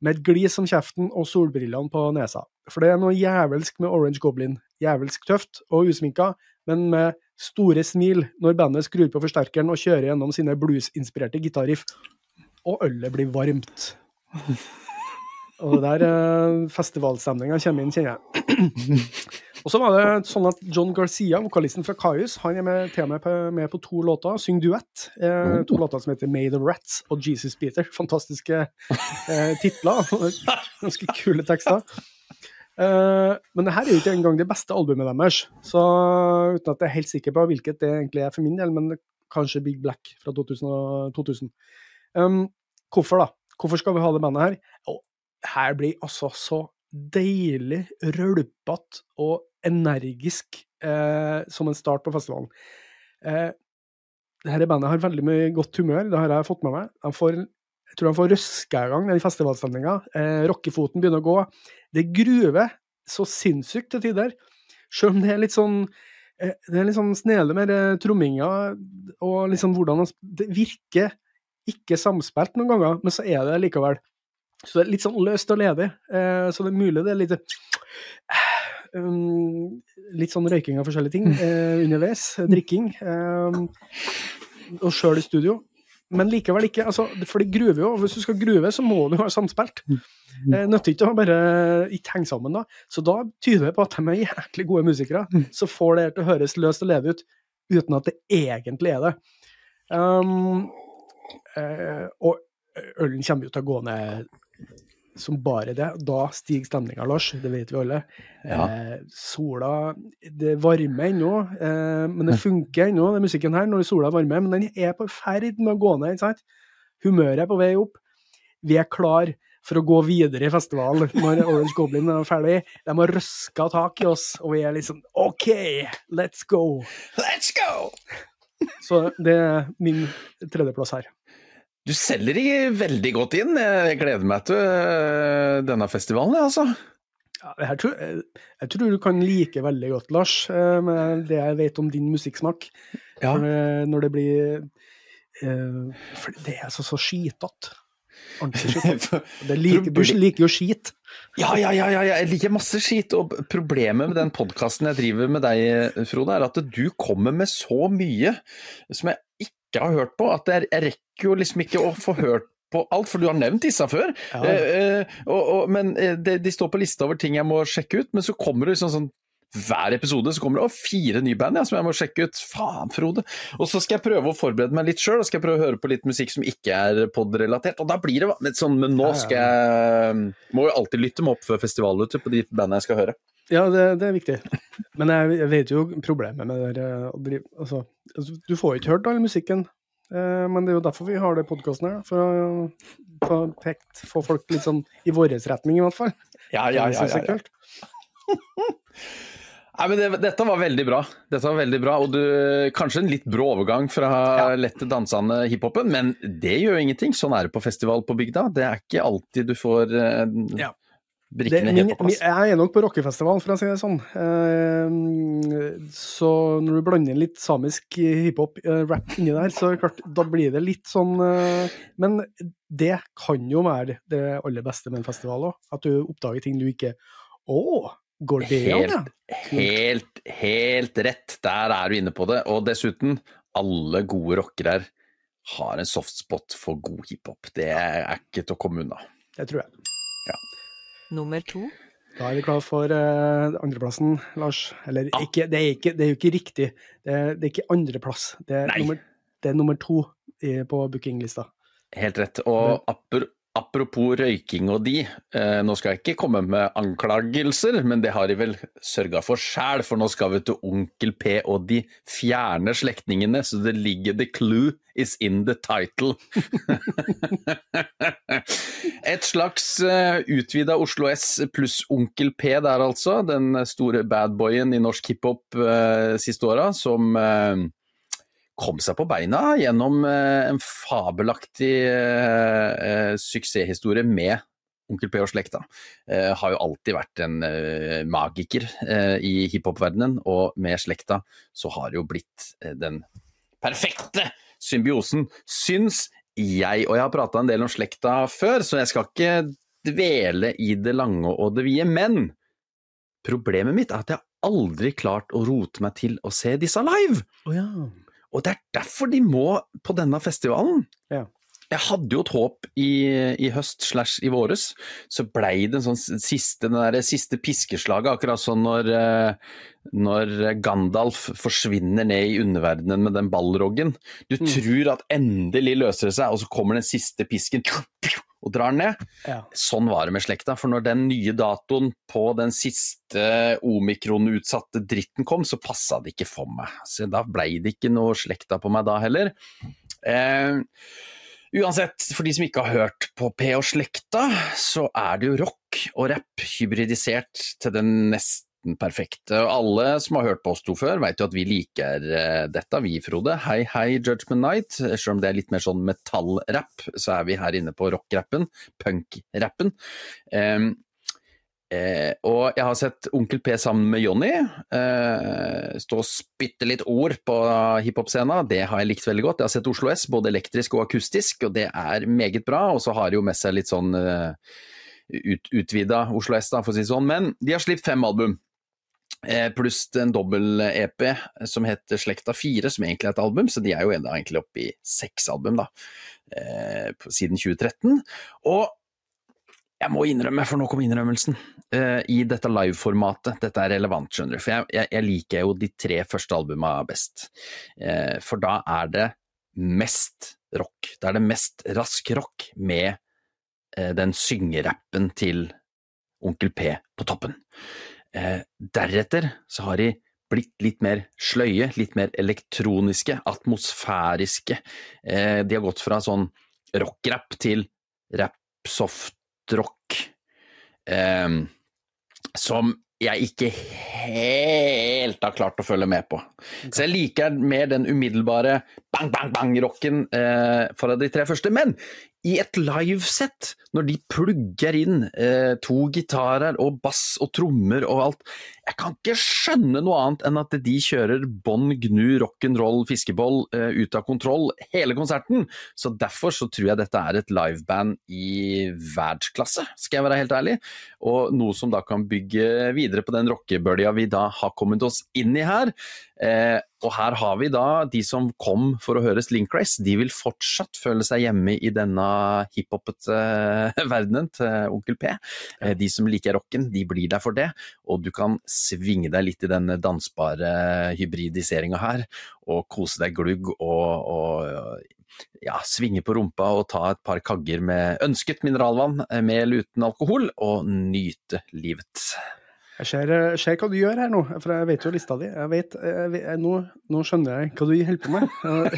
med et glis om kjeften og solbrillene på nesa. For det er noe jævelsk med Orange Goblin. Jævelsk tøft og usminka, men med store smil når bandet skrur på forsterkeren og kjører gjennom sine bluesinspirerte gitarriff. Og ølet blir varmt. Og det der uh, festivalstemninga kommer inn, kjenner jeg. Og så var det sånn at John Garcia, vokalisten fra Kaius, han er med, med på, med på to låter, synger duett. Eh, to låter som heter Made of Rats og Jesus Peter. Fantastiske eh, titler. Ganske kule tekster. Uh, men det her er jo ikke engang det beste albumet deres, så uten at jeg er helt sikker på hvilket det egentlig er for min del, men kanskje Big Black fra 2000. 2000. Um, hvorfor, da? Hvorfor skal vi ha det bandet her? Og her blir altså så deilig rølpete og energisk eh, som en start på festivalen. Eh, dette bandet har veldig mye godt humør, det har jeg fått med meg. De får, jeg tror de får røska i gang den festivalstemninga. Eh, rockefoten begynner å gå. Det gruver så sinnssykt til tider. Selv om det er litt sånn eh, det er litt sånn snele med tromminga og liksom hvordan Det virker ikke samspilt noen ganger, men så er det likevel. Så det er litt sånn løst og ledig. Eh, så det er mulig det er litt um, Litt sånn røyking av forskjellige ting uh, underveis. Drikking. Um, og sjøl i studio. Men likevel ikke. Altså, for det gruver jo. Hvis du skal gruve, så må du ha samspilt. Eh, Nytter ikke å bare ikke henge sammen, da. Så da tyder det på at de er jæklig gode musikere. Så får det til å høres løst og leve ut uten at det egentlig er det. Um, eh, og ølen kommer jo til å gå ned som bare det. Da stiger stemninga, Lars. Det vet vi alle. Ja. Eh, sola Det varmer ennå, eh, men det funker ennå, den musikken her, når sola varmer. Men den er på ferd med å gå ned. ikke sant? Humøret er på vei opp. Vi er klar for å gå videre i festivalen når Orange Goblin er ferdig. De har røska tak i oss, og vi er liksom OK, let's go! Let's go! Så det er min tredjeplass her. Du selger ikke veldig godt inn. Jeg gleder meg til øh, denne festivalen, jeg, altså. Ja, jeg, tror, jeg, tror, du kan like veldig godt, Lars, øh, med det jeg vet om din musikksmak. Ja. Når det blir For det er altså så skitete. Like, du liker jo skit. Ja, ja, ja, ja, jeg liker masse skit. Og problemet med den podkasten jeg driver med deg, Frode, er at du kommer med så mye som jeg ikke har hørt på, at jeg, rekker jo liksom ikke å få hørt på alt, for du har nevnt disse før. Ja. Eh, eh og, og, men eh, de, de, står på lista over ting jeg må sjekke ut, men så kommer det liksom sånn hver episode så kommer det fire nye band ja, som jeg må sjekke ut. Faen, Frode. Og så skal jeg prøve å forberede meg litt sjøl, og skal jeg prøve å høre på litt musikk som ikke er pod-relatert. Og da blir det litt sånn, men nå skal jeg Må jo alltid lytte meg opp før festival ute på de bandene jeg skal høre. Ja, det, det, er viktig. Men jeg, vet jo problemet med det der drive altså, altså, Du får jo ikke hørt all musikken, eh, men det er jo derfor vi har det podkasten her. For å få folk litt sånn i vår retning, i hvert fall. Ja, ja, ja. ja, ja. Nei, men det, Dette var veldig bra. Dette var veldig bra, og du, Kanskje en litt brå overgang fra ja. lette dansende hiphopen, men det gjør ingenting. Sånn er det på festival på bygda. Det er ikke alltid du får uh, ja. brikkene helt på plass. Jeg er nok på rockefestival, for å si det sånn. Uh, så når du blander inn litt samisk hiphop, uh, rap inni der, så klart, da blir det litt sånn Men det kan jo være det aller beste med en festival òg. At du oppdager ting du ikke Å! Går det helt, an, ja? Helt, helt rett. Der er du inne på det. Og dessuten, alle gode rockere har en softspot for god hiphop. Det er ikke til å komme unna. Det tror jeg. Ja. Nummer to. Da er vi klar for uh, andreplassen, Lars. Eller ah. ikke, det, er ikke, det, er jo ikke riktig. Det er, det er ikke andreplass. Det er, nummer, det er nummer to i, på bookinglista. Helt rett. Og apper, Apropos røyking og de, eh, nå skal jeg ikke komme med anklagelser, men det har de vel sørga for sjæl, for nå skal vi til Onkel P og de fjerne slektningene, så det ligger the clue is in the title. Et slags uh, utvida Oslo S pluss Onkel P der altså, den store badboyen i norsk hiphop uh, siste åra, som uh, kom seg på beina gjennom eh, en fabelaktig eh, eh, suksesshistorie med Onkel P og slekta. Har jo alltid vært en magiker i hiphop-verdenen, og med slekta så har det jo blitt den perfekte symbiosen, syns jeg. Og jeg har prata en del om slekta før, så jeg skal ikke dvele i det lange og det vide. Men problemet mitt er at jeg aldri klart å rote meg til å se disse live. Oh, ja. Og det er derfor de må på denne festivalen. Ja. Jeg hadde jo et håp i, i høst slash i våres, så blei det en sånn siste, den der siste piskeslaget, akkurat sånn når, eh, når Gandalf forsvinner ned i underverdenen med den ballroggen. Du mm. tror at endelig løser det seg, og så kommer den siste pisken og drar ned. Ja. Sånn var det med slekta, for når den nye datoen på den siste omikron-utsatte dritten kom, så passa det ikke for meg. Så da blei det ikke noe slekta på meg da heller. Eh, uansett, for de som ikke har hørt på P og slekta, så er det jo rock og rapp hybridisert til den neste nesten perfekt. Alle som har hørt på oss to før, vet jo at vi liker eh, dette, vi, Frode. Hei, hei, Judgment Night. Selv om det er litt mer sånn metallrapp, så er vi her inne på rockrappen, punkrappen. Um, Eh, og jeg har sett Onkel P sammen med Jonny eh, stå og spytte litt ord på hiphop-scena. Det har jeg likt veldig godt. Jeg har sett Oslo S, både elektrisk og akustisk, og det er meget bra. Og så har de jo med seg litt sånn eh, ut, utvida Oslo S, da, for å si det sånn. Men de har sluppet fem album. Eh, pluss en dobbel-EP som heter Slekta 4, som egentlig er et album, så de er jo egentlig oppe i seks album, da, eh, siden 2013. Og jeg må innrømme, for nå kom innrømmelsen, eh, i dette live-formatet. Dette er relevant, skjønner du, for jeg, jeg, jeg, liker jo de tre første albuma best. for da er det mest rock. Da er det mest rask rock med den syngerappen til Onkel P på toppen. Eh, deretter så har de blitt litt mer sløye, litt mer elektroniske, atmosfæriske. Eh, de har gått fra sånn rock-rap til rap-softrock, eh, som jeg ikke helt har klart å følge med på. Så jeg liker mer den umiddelbare bang-bang-bang-rocken eh, fra de tre første. Men i et livesett, når de plugger inn eh, to gitarer og bass og trommer og alt Jeg kan ikke skjønne noe annet enn at de kjører bånn gnu rock'n'roll fiskeboll eh, ut av kontroll hele konserten. Så derfor så tror jeg dette er et liveband i verdensklasse, skal jeg være helt ærlig. Og noe som da kan bygge videre på den rockebølja vi da har kommet oss inn i her. Eh, Og her har vi da de som kom for å høre Slinkrace, de vil fortsatt føle seg hjemme i denne hiphopete verdenen til Onkel P. Eh, De som liker rocken, de blir der for det, og du kan svinge deg litt i denne dansbare hybridiseringa her, og kose deg glugg og, og ja, svinge på rumpa og ta et par kagger med ønsket mineralvann, eh, med eller uten alkohol, og nyte livet. Jeg ser, jeg ser hva du gjør her nå, for jeg vet jo lista di. Jeg vet, jeg jeg, nå, nå skjønner jeg hva du holder på med.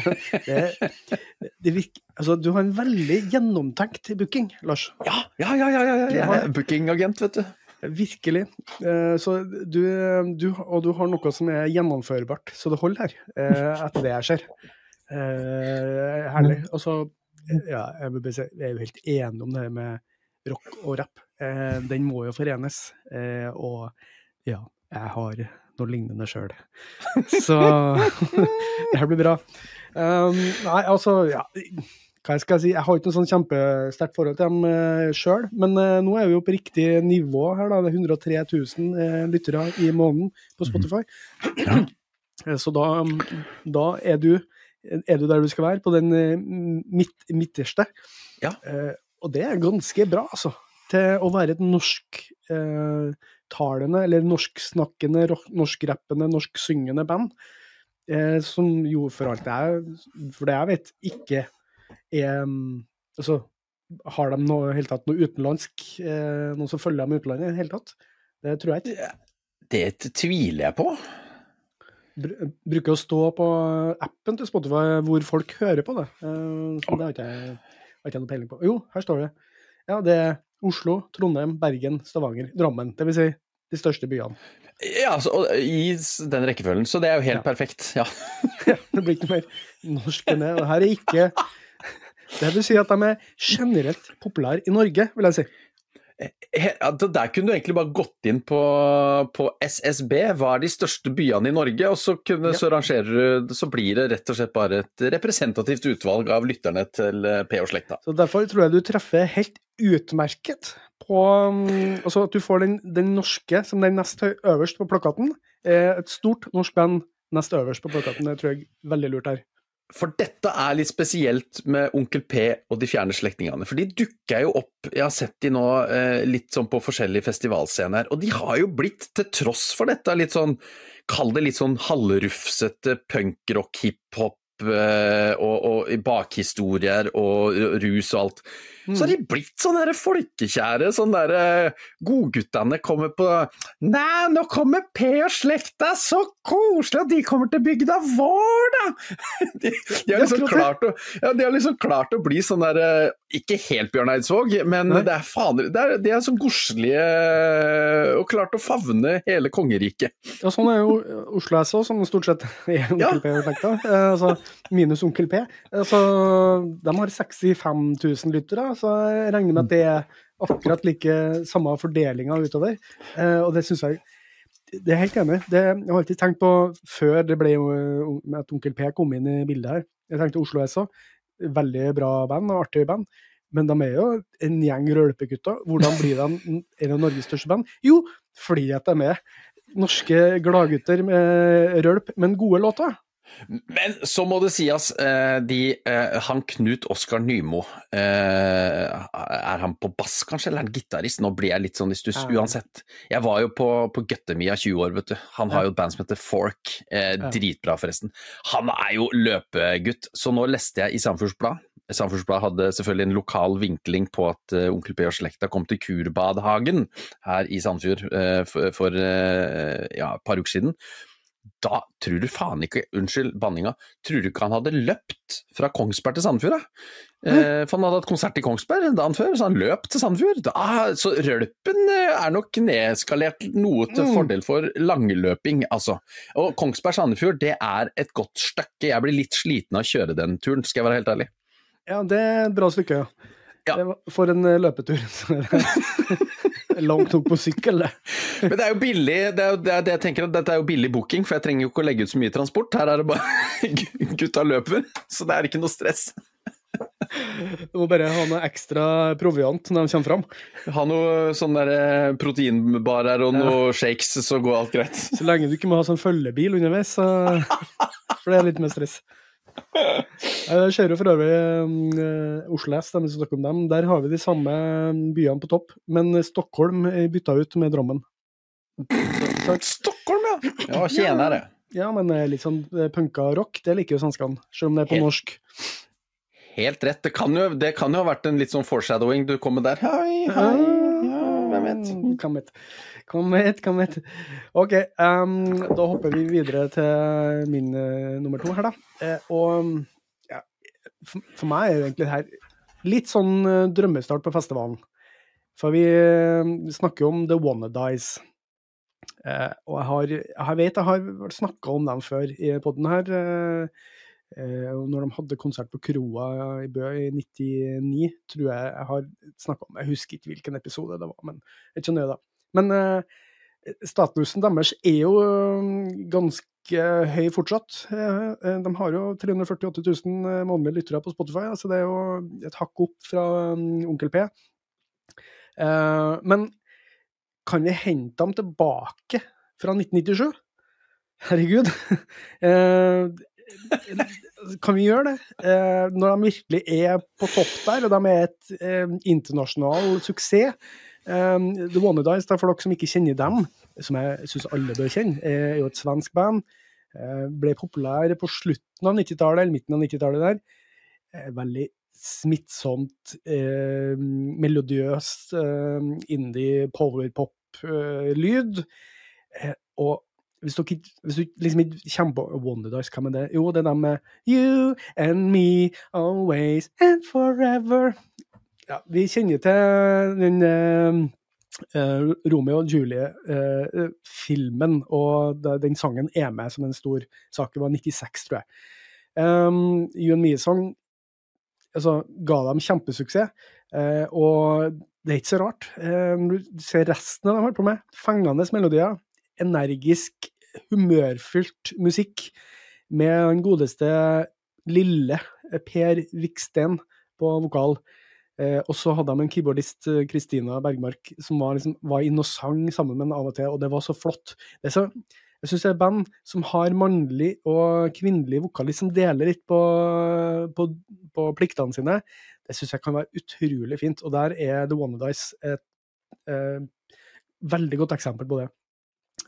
Det, det virker, altså, du har en veldig gjennomtenkt booking, Lars. Ja, ja, ja, ja, ja, jeg er bookingagent, vet du. Virkelig. Eh, Så du, du, og du har noe som er gjennomførbart, så det holder her, eh, etter det jeg ser. Eh, Herlig. Og så, ja, jeg er jo helt enig om det med rock og rapp. Eh, Den må jo forenes. Eh, Og ja, jeg har noe lignende sjøl. Så det her blir bra. Um, nei, altså, ja hva skal jeg si, jeg har ikke noe sånn kjempesterkt forhold til dem uh, sjøl, men eh, nå er vi jo på riktig nivå her. da, Det er 103 000 eh, lyttere i måneden på Spotify. Eh, Så da, da er, du, er du der du skal være, på den midt, midterste. Ja. Eh, og det er ganske bra, altså. Til å være et norsktalende, eh, eller norsksnakkende, norskrappende, norsksyngende band. Eh, som jo for alt jeg, for det jeg vet, ikke er mm, Altså, har de noe, helt tatt noe utenlandsk eh, Noen som følger dem i utlandet i det hele tatt? Det tror jeg ikke. Det tviler jeg på. Br- Bruker å stå på appen til Spotify hvor folk hører på det. Eh, så det har ikke jeg, har ikke noe peiling på. Jo, her står det. Ja, det er Oslo, Trondheim, Bergen, Stavanger, Drammen. Det vil si de største byene. Ja, så, og, I den rekkefølgen, så det er jo helt Ja. perfekt. Ja. ja. det blir ikke mer norsk enn det. Og her er ikke Det vil si at de er generelt populære i Norge, vil jeg si. He- ja, Der kunne du egentlig bare gått inn på, på SSB, hva er de største byene i Norge, og så, kunne, Ja. så rangerer du Så blir det rett og slett bare et representativt utvalg av lytterne til eh, P og slekta. Så Derfor tror jeg du treffer helt utmerket på um, Altså at du får den, den norske som den nest øverst på plakaten. Eh, Et stort norsk band nest øverst på plakaten. Det tror jeg er veldig lurt her. For dette er litt spesielt med Onkel P og de fjerne slektningene. For de dukker jo opp, jeg har sett de nå eh, litt sånn på forskjellige festivalscener, og de har jo blitt, til tross for dette, litt sånn Kall det litt sånn halvrufsete punkrock, hiphop eh, og, og bakhistorier og rus og alt. Så har de blitt sånn derre folkekjære, sånn derre Godguttene kommer på Nei, nå kommer P og slekta, så koselig at de kommer til bygda vår, da! De, de, har liksom klart å, ja, de har liksom klart å bli sånn derre Ikke helt Bjørn Eidsvåg, men Nei. det er fader det er, De er sånn godslige og klart å favne hele kongeriket. Ja, sånn er jo Oslo S òg, som stort sett er Onkel Ja. P og slekta. altså, minus Onkel P. Altså, de har 65 000 lyttere, så jeg regner med at det er akkurat like samme fordelinga utover. Eh, og det syns jeg Det er helt enig. Det, jeg har alltid tenkt på, før det ble eh, at Onkel P kom inn i bildet her Jeg tenkte Oslo S òg. Veldig bra band og artig band. Men de er jo en gjeng rølpegutter. Hvordan blir de en av Norges største band? Jo, fordi at de er norske gladgutter med rølp, men gode låter. Men så må det sies, eh, de, eh, han Knut Oskar Nymo, eh, er han på bass kanskje, eller er han gitarist? Nå blir jeg litt sånn i stuss, uansett. Jeg var jo på, på Gøttemia 20 år, vet du. Han har jo et band som heter Fork, eh, dritbra forresten. Han er jo løpegutt, så nå leste jeg i Sandefjords Blad. Hadde selvfølgelig en lokal vinkling på at Onkel P og slekta kom til Kurbadhagen her i Sandfjord for, for ja, et par uker siden. Da tror du faen ikke, unnskyld banninga, tror du ikke han hadde løpt fra Kongsberg til Sandefjord? da? Eh, for han hadde hatt konsert i Kongsberg dagen før, så han løp til Sandefjord. Da, så rølpen eh, er nok nedskalert noe til Mm. fordel for langløping, altså. Og Kongsberg-Sandefjord, det er et godt stykke. Jeg blir litt sliten av å kjøre den turen, skal jeg være helt ærlig. Ja, det er et bra stykke, ja. Ja. For en eh, løpetur. Langt nok på sykkel, det. Men det er jo billig, det er det, er det jeg tenker at dette er jo billig booking, for jeg trenger jo ikke å legge ut så mye transport. Her er det bare gutta løper, så det er ikke noe stress. Du må bare ha noe ekstra proviant når de kommer fram. Ha noe sånn der eh, proteinbarer og noe shakes, så går alt greit. Så lenge du ikke må ha sånn følgebil underveis, så For det litt mer stress. Jeg kjører for øvrig um, Oslo S, de som snakker om dem. Der har vi de samme byene på topp, men Stockholm er bytta ut med Drammen. Stockholm, ja! Ja, tjenere. ja, men litt sånn eh, punka rock, det liker jo svenskene, selv om det er på Helt- norsk. Helt rett. Det kan, jo, det kan jo ha vært en litt sånn foreshadowing. Du kommer der Hei, hei. Hvem vet. Hvem vet. Hvem vet, hvem vet. OK, um, da hopper vi videre til min uh, nummer to her, da. Uh, og ja, for, for meg er det egentlig her litt sånn uh, drømmestart på festivalen. For vi vi snakker jo om The Wannadies. Eh, og jeg, har, jeg vet jeg har snakka om dem før i poden her. Eh, og når de hadde konsert på Kroa i Bø i 99, tror jeg jeg har snakka om Jeg husker ikke hvilken episode det var, men jeg så nøye, da. Men eh, statusen deres er jo eh, ganske høy fortsatt. Eh, de har jo 348 000 månedlige lyttere på Spotify, så det er jo et hakk opp fra mm, Onkel P. Eh, men kan vi hente dem tilbake fra 1997? Herregud. Eh, kan vi gjøre det? Eh, når de virkelig er på topp der, og de er et eh, internasjonal suksess. Um, The Wannadies, for dere som ikke kjenner dem, som jeg syns alle bør kjenne, er jo et svensk band. Eh, ble populær på slutten av 90-tallet, eller midten av 90-tallet der. Eh, veldig smittsomt, eh, melodiøst eh, indie powerpop-lyd. Eh, og hvis, du, hvis du liksom ikke kommer på Wonderdice, hva med det? Jo, det er dem med You and me, always and forever. Ja, vi kjenner til den eh, eh, Romeo og Julie-filmen, og den sangen er med som en stor sak. Det var 96, tror jeg. Um, you and Me-sang altså, ga dem kjempesuksess, uh, og det er ikke så rart. Eh, du ser resten av dem har på med, fengende melodier, energisk, humørfylt musikk, med den godeste lille eh, Per Viksten på vokal. Eh, og så hadde de en keyboardist, eh, Kristina Bergmark, som var, liksom, var inne og sang sammen med en av og til, og det var så flott. Så, jeg syns det er band som har mannlig og kvinnelig vokalist som deler litt på, på, på pliktene sine. Det syns jeg kan være utrolig fint, og der er The Wannadies et eh, veldig godt eksempel på det.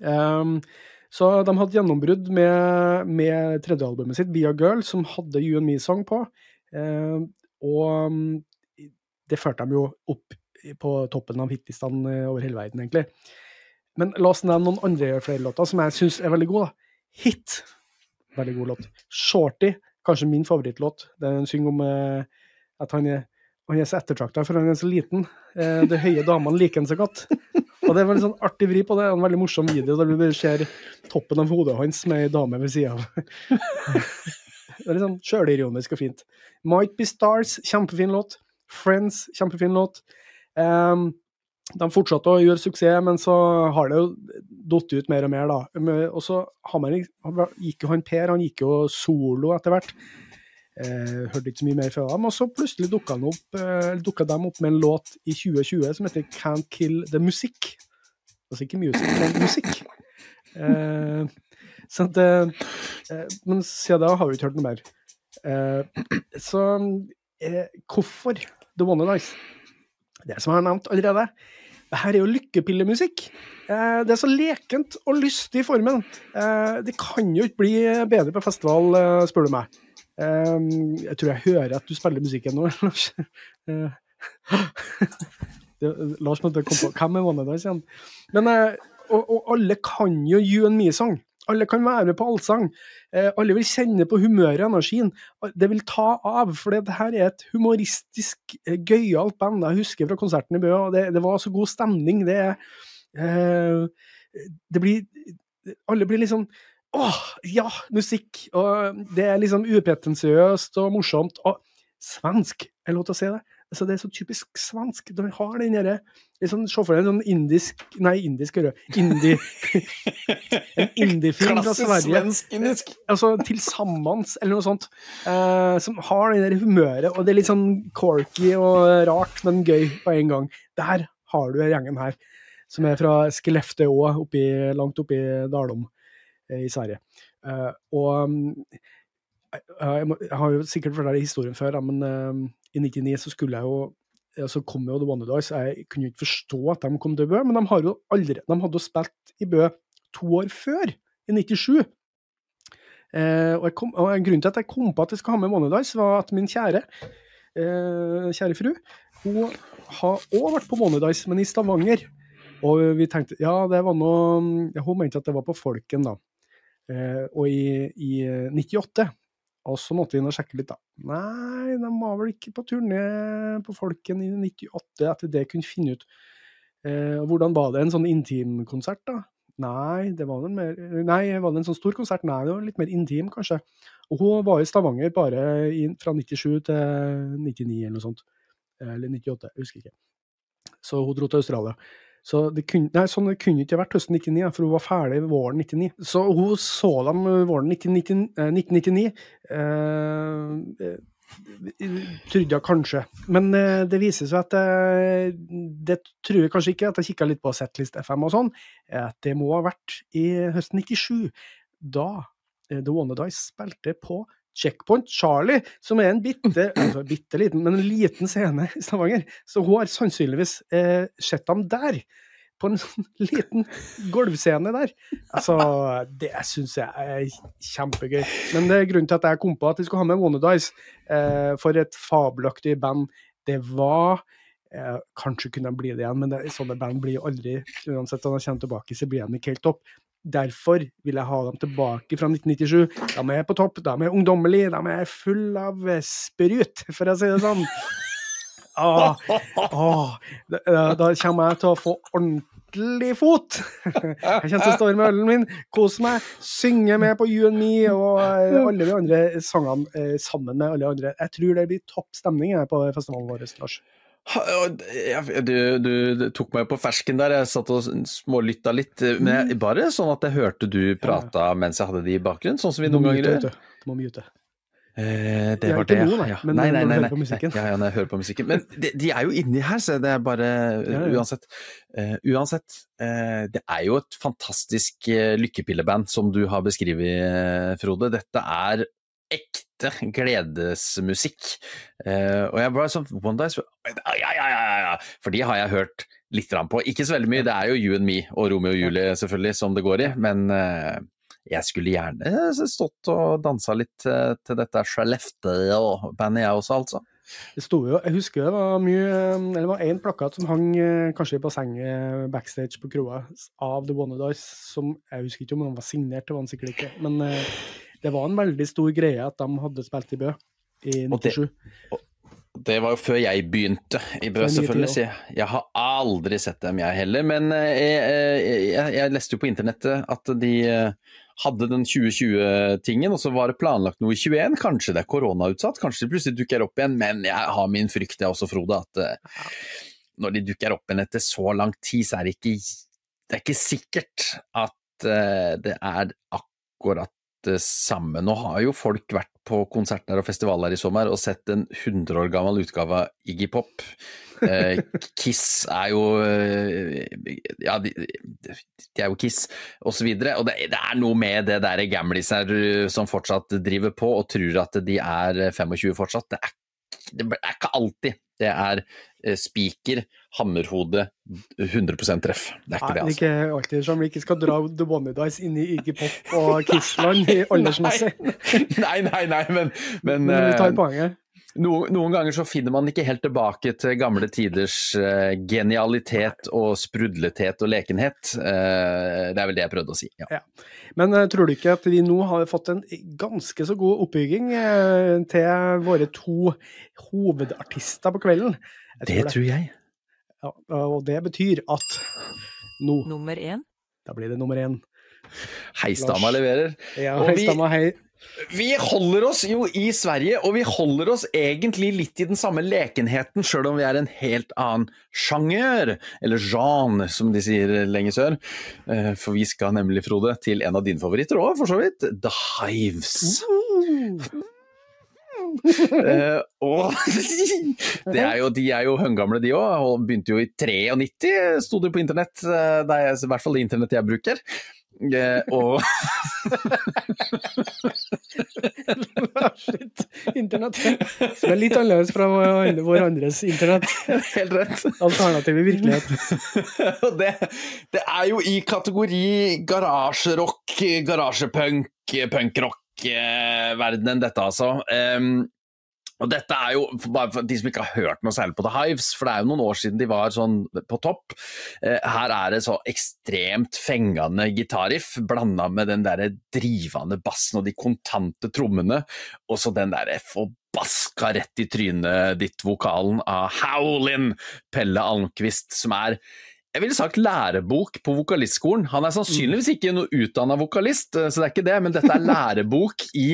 Um, så de hadde gjennombrudd med, med tredjealbumet sitt, Be A Girl, som hadde You and Me-sang på. Uh, og um, det førte dem jo opp på toppen av hitlistene eh, over hele verden, egentlig. Men la oss nevne noen andre flere låter som jeg syns er veldig gode. Hit, veldig god låt. Shorty, kanskje min favorittlåt. Den synger om eh, at han er, han er så ettertrakta, for han er så liten. Eh, de høye damene liker han så godt. Og det er veldig sånn artig vri på det. En veldig morsom video der du ser toppen av hodet hans med ei dame ved sida av. Det er litt sånn sjølironisk og fint. Might Be Stars, kjempefin låt. Friends, kjempefin låt. Um, de fortsatte å gjøre suksess, men så har det jo datt ut mer og mer, da. Og så gikk jo han Per, han gikk jo solo etter hvert. Eh, hørte ikke så mye mer fra dem. Og så plutselig dukka eh, de opp med en låt i 2020 som heter Can't Kill The Music. Altså ikke music, men musikk. Eh, at, eh, eh, men siden da har vi ikke hørt noe mer. Eh, så hvorfor The One Nice? Det som jeg har nevnt allerede. Det her er jo lykkepillemusikk. Det er så lekent og lystig i formen. Det kan jo ikke bli bedre på festival, spør du meg. Eh, jeg tror jeg hører at du spiller musikken nå, Lars. Eh, Lars måtte komme på hvem er Wannadies igjen. Men, eh, og, og alle kan jo You and Me-sang. Alle kan være med på allsang. Eh, alle vil kjenne på humøret og energien. Det vil ta av, for det her er et humoristisk, gøyalt band. Jeg husker fra konserten i Bø, og det, det var så god stemning. Det, det blir Alle blir liksom Åh, ja, musikk! Og det er liksom upretensiøst og morsomt. Og svensk, er det lov til å si det? altså Det er så typisk svensk. De har den derre liksom, Se for deg en sånn indisk Nei, indisk, hører du. Indie, en indiefilm fra Klassisk Sverige. svensk-indisk. Altså til sammens, eller noe sånt. Eh, som har det der humøret, og det er litt sånn corky og rart, men gøy på en gang. Der har du gjengen her, som er fra Skellefteå, oppi, langt oppi Dalom eh, i Sverige. Eh, og mm, jeg, jeg, må, jeg har jo sikkert fortalt historien før, men eh, i 99 så skulle jeg jo så kom jo The Wonder Jeg kunne jo ikke forstå at de kom til Bø, men de, har jo aldri, de hadde jo spilt i Bø to år før, i 97. Eh, og, kom, og Grunnen til at jeg kom på at jeg skal ha med Wonder var at min kjære, eh, kjære fru, hun har òg vært på Wonder men i Stavanger. Og vi tenkte Ja, det var noe Hun mente at det var på Folken, da. Eh, og i, i 98 og så måtte vi inn og sjekke litt, da. Nei, de var vel ikke på turné på Folken i 98, etter det kunne finne ut. Eh, hvordan var det? En sånn intimkonsert, da? Nei, det var vel mer Nei, var det en sånn stor konsert? Nei, det var litt mer intim, kanskje. Og hun var i Stavanger bare i, fra 97 til 99 eller noe sånt. Eller 98, jeg husker ikke. Så hun dro til Australia. Så det kunne, nei, sånn det ikke vært høsten 99, for hun var ferdig våren 99. Så hun så dem våren 1999. Eh, trodde jeg kanskje. Men eh, det viser seg at eh, det tror jeg kanskje ikke, at jeg kikka litt på Setlist FM og sånn, at det må ha vært i høsten 97. Da eh, The Wanna Dice spilte på Checkpoint Charlie, som er en bitte, altså bitte liten, men en liten scene i Stavanger. Så hun har sannsynligvis eh, sett dem der. På en sånn liten gulvscene der. Altså, det syns jeg er kjempegøy. Men det er grunnen til at jeg kom på at vi skulle ha med Wanna Dice. Eh, for et fabelaktig band det var. Eh, kanskje kunne de bli det igjen, men det, sånne band blir aldri Uansett om de kommer tilbake, så blir de ikke helt topp. Derfor vil jeg ha dem tilbake fra 1997. De er på topp, de er ungdommelige, de er full av sprut, for å si det sånn. Ah, ah, da, da kommer jeg til å få ordentlig fot. Jeg kommer til å med ølen min, kose meg, synge med på You and Me og eh, alle de andre sangene eh, sammen med alle andre. Jeg tror det blir topp stemning på festivalen vår, Lars. Du, du, du tok meg på fersken der, jeg satt og smålytta litt. Men jeg, bare sånn at jeg hørte du prata mens jeg hadde de i bakgrunnen, sånn som vi noen ganger gjør. må mute. Eh, det jeg var det, noe, nei, ja. men nei, nei, når nei, nei. Ja, ja, når jeg hører på musikken. Men de, de er jo inni her, så det er bare Ja, ja. Uansett. Uh, uansett, uh, det er jo et fantastisk uh, lykkepilleband som du har beskrevet, eh, Frode. Dette er ekte gledesmusikk. Eh, og jeg bare sånn One Dice ja, ja, ja, ja, ja. For de har jeg hørt litt på. Ikke så veldig mye, det er jo You and Me og Romeo og Julie selvfølgelig som det går i, men eh, jeg skulle gjerne stått og dansa litt eh, til dette Skellefteå-bandet jeg også, altså. Det sto jo, jeg husker det var mye Eller det var én plakat som hang eh, kanskje i bassenget backstage på kroa av The Wanna Dice, som jeg husker ikke om den var signert, det var den sikkert ikke. Men eh, det var en veldig stor greie at de hadde spilt i Bø i Og det- og Det var jo før jeg begynte i Bø, selvfølgelig. Så jeg, jeg har aldri sett dem, jeg heller. Men eh, jeg, jeg, jeg leste jo på internettet at de eh, hadde den 2020-tingen, og så var det planlagt noe i 21. Kanskje det er koronautsatt, kanskje det plutselig dukker opp igjen. Men jeg har min frykt, jeg også, Frode, at eh, når de dukker opp igjen etter så lang tid, så er det ikke, det er ikke sikkert at eh, det er akkurat det samme. Nå har jo folk vært på konserter og festivaler i sommer og sett en 100 år gammel utgave av Iggy Pop. Eh, Kiss er jo eh, Ja, de, de er jo Kiss, og så. Og det, det er noe med det der gamliser eh, som fortsatt driver på og tror at de er 25 fortsatt. Det er, det er ikke alltid. Det er eh, spiker, hammerhode, 100% treff. Det er ikke Nei, det, altså. ikke alltid som vi ikke skal dra The Wanna Dice inn i Iggy Pop og Kissland i aldersmessig. Nei, nei, nei, men, men, Men vi tar eh, poenget. noen, noen ganger så finner man ikke helt tilbake til gamle tiders uh, genialitet og sprudlethet og lekenhet. Uh, det er vel det jeg prøvde å si. Ja. Men uh, tror du ikke at vi nå har fått en ganske så god oppbygging til våre to hovedartister på kvelden? Jeg Det tror det. tror jeg. Ja, og det betyr at nå Nummer én. Da blir det nummer én. Heisdama leverer. Ja, Og vi- Heisdama, hei. Vi holder oss jo i Sverige, og vi holder oss egentlig litt i den samme lekenheten, sjøl om vi er en helt annen sjanger, eller genre, som de sier lenger sør. Eh, For vi skal nemlig, Frode, til en av dine favoritter òg, for så vidt. The Hives. Eh, og det er jo, de er jo høngamle, de òg, og begynte jo i 93, sto det på internett. eh, Det er i hvert fall det internett jeg bruker. Uh, og Shit. Internett. Som er litt annerledes fra vår andres internett. helt rett. Alternativ i virkelighet. Det, det er jo i kategori garasjerock, garasjepunk, punkrock-verdenen, dette altså. Um, og dette er jo, bare for de som ikke har hørt noe særlig på The Hives, for det er jo noen år siden de var sånn på topp. Eh, her er det så ekstremt fengende gitarriff, blanda med den derre drivende bassen og de kontante trommene, og så den derre forbaska rett i trynet ditt-vokalen av Howlin Pelle Almquist, som er jeg ville sagt lærebok på vokalistskolen. Han er sannsynligvis ikke noe utdanna vokalist, eh, så det er ikke det, men dette er lærebok i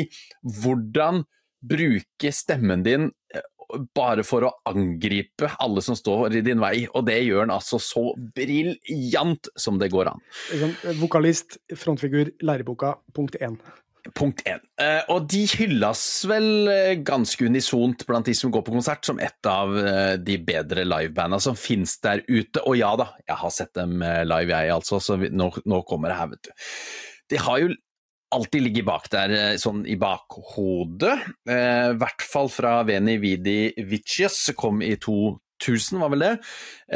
hvordan bruke stemmen din eh, bare for å angripe alle som står i din vei, og det gjør han altså så briljant som det går an. Liksom, vokalist, frontfigur, læreboka, punkt én. Punkt én. Eh, og de hylles vel eh, ganske unisont blant de som går på konsert, som et av eh, de bedre livebanda som finnes der ute. Og ja da, jeg har sett dem live, jeg altså, så nå, nå kommer det her, vet du. De har jo alltid ligget bak der, sånn i bakhodet. I hvert fall fra Veni Vidi Vicious, kom i 2000, var vel det.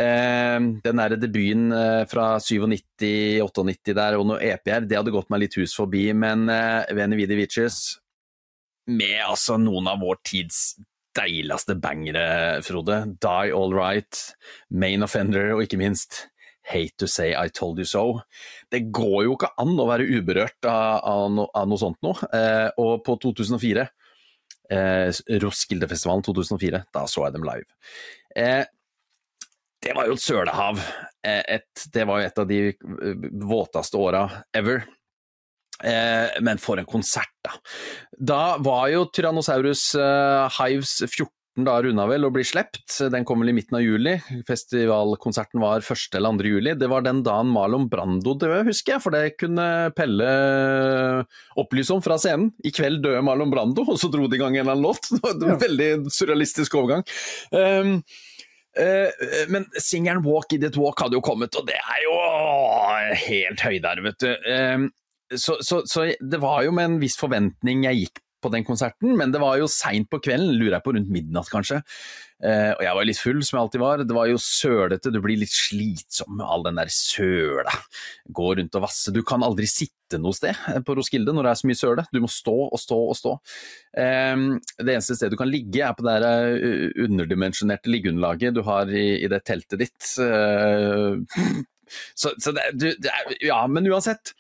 Eh, den der debuten eh, fra 97-98 der, og noe EP her, det hadde gått meg litt hus forbi, men eh, Veni Vidi Vicious med altså noen av vår tids deiligste bangere, Frode. Die All Right, Main Offender og ikke minst Hate to say I told you so. Det går jo ikke an å være uberørt av, av, no, av noe sånt noe. Eh, og på 2004, eh, Roskildefestivalen 2004, da så jeg dem live. Eh, det var jo et sølehav. Eh, et, det var jo et av de eh, våteste åra ever. Eh, men for en konsert, da. Da var jo Tyrannosaurus eh, Hives 14 dager runda vel og blir sluppet. Den kom vel i midten av juli. Festivalkonserten var 1. eller 2. juli. Det var den dagen Marlon Brando døde, husker jeg, for det kunne Pelle opplyse om fra scenen. I kveld døde Marlon Brando, og så dro de i gang en eller annen låt. Det var en Ja. veldig surrealistisk overgang. Um, uh, men singelen 'Walk In It Walk' hadde jo kommet, og det er jo helt høydere, vet du. Um, så, så, så det var jo med en viss forventning jeg gikk på den konserten, men det var jo seint på kvelden, lurer jeg på rundt midnatt kanskje. Eh, og jeg var litt full, som jeg alltid var. Det var jo sølete, du blir litt slitsom med all den der søla. Gå rundt og vasse. Du kan aldri sitte noe sted på Roskilde når det er så mye søle. Du må stå og stå og stå. Eh, det eneste stedet du kan ligge er på det der eh, underdimensjonerte liggeunderlaget du har i, i det teltet ditt. Eh, så, så det, du, det er, ja, men uansett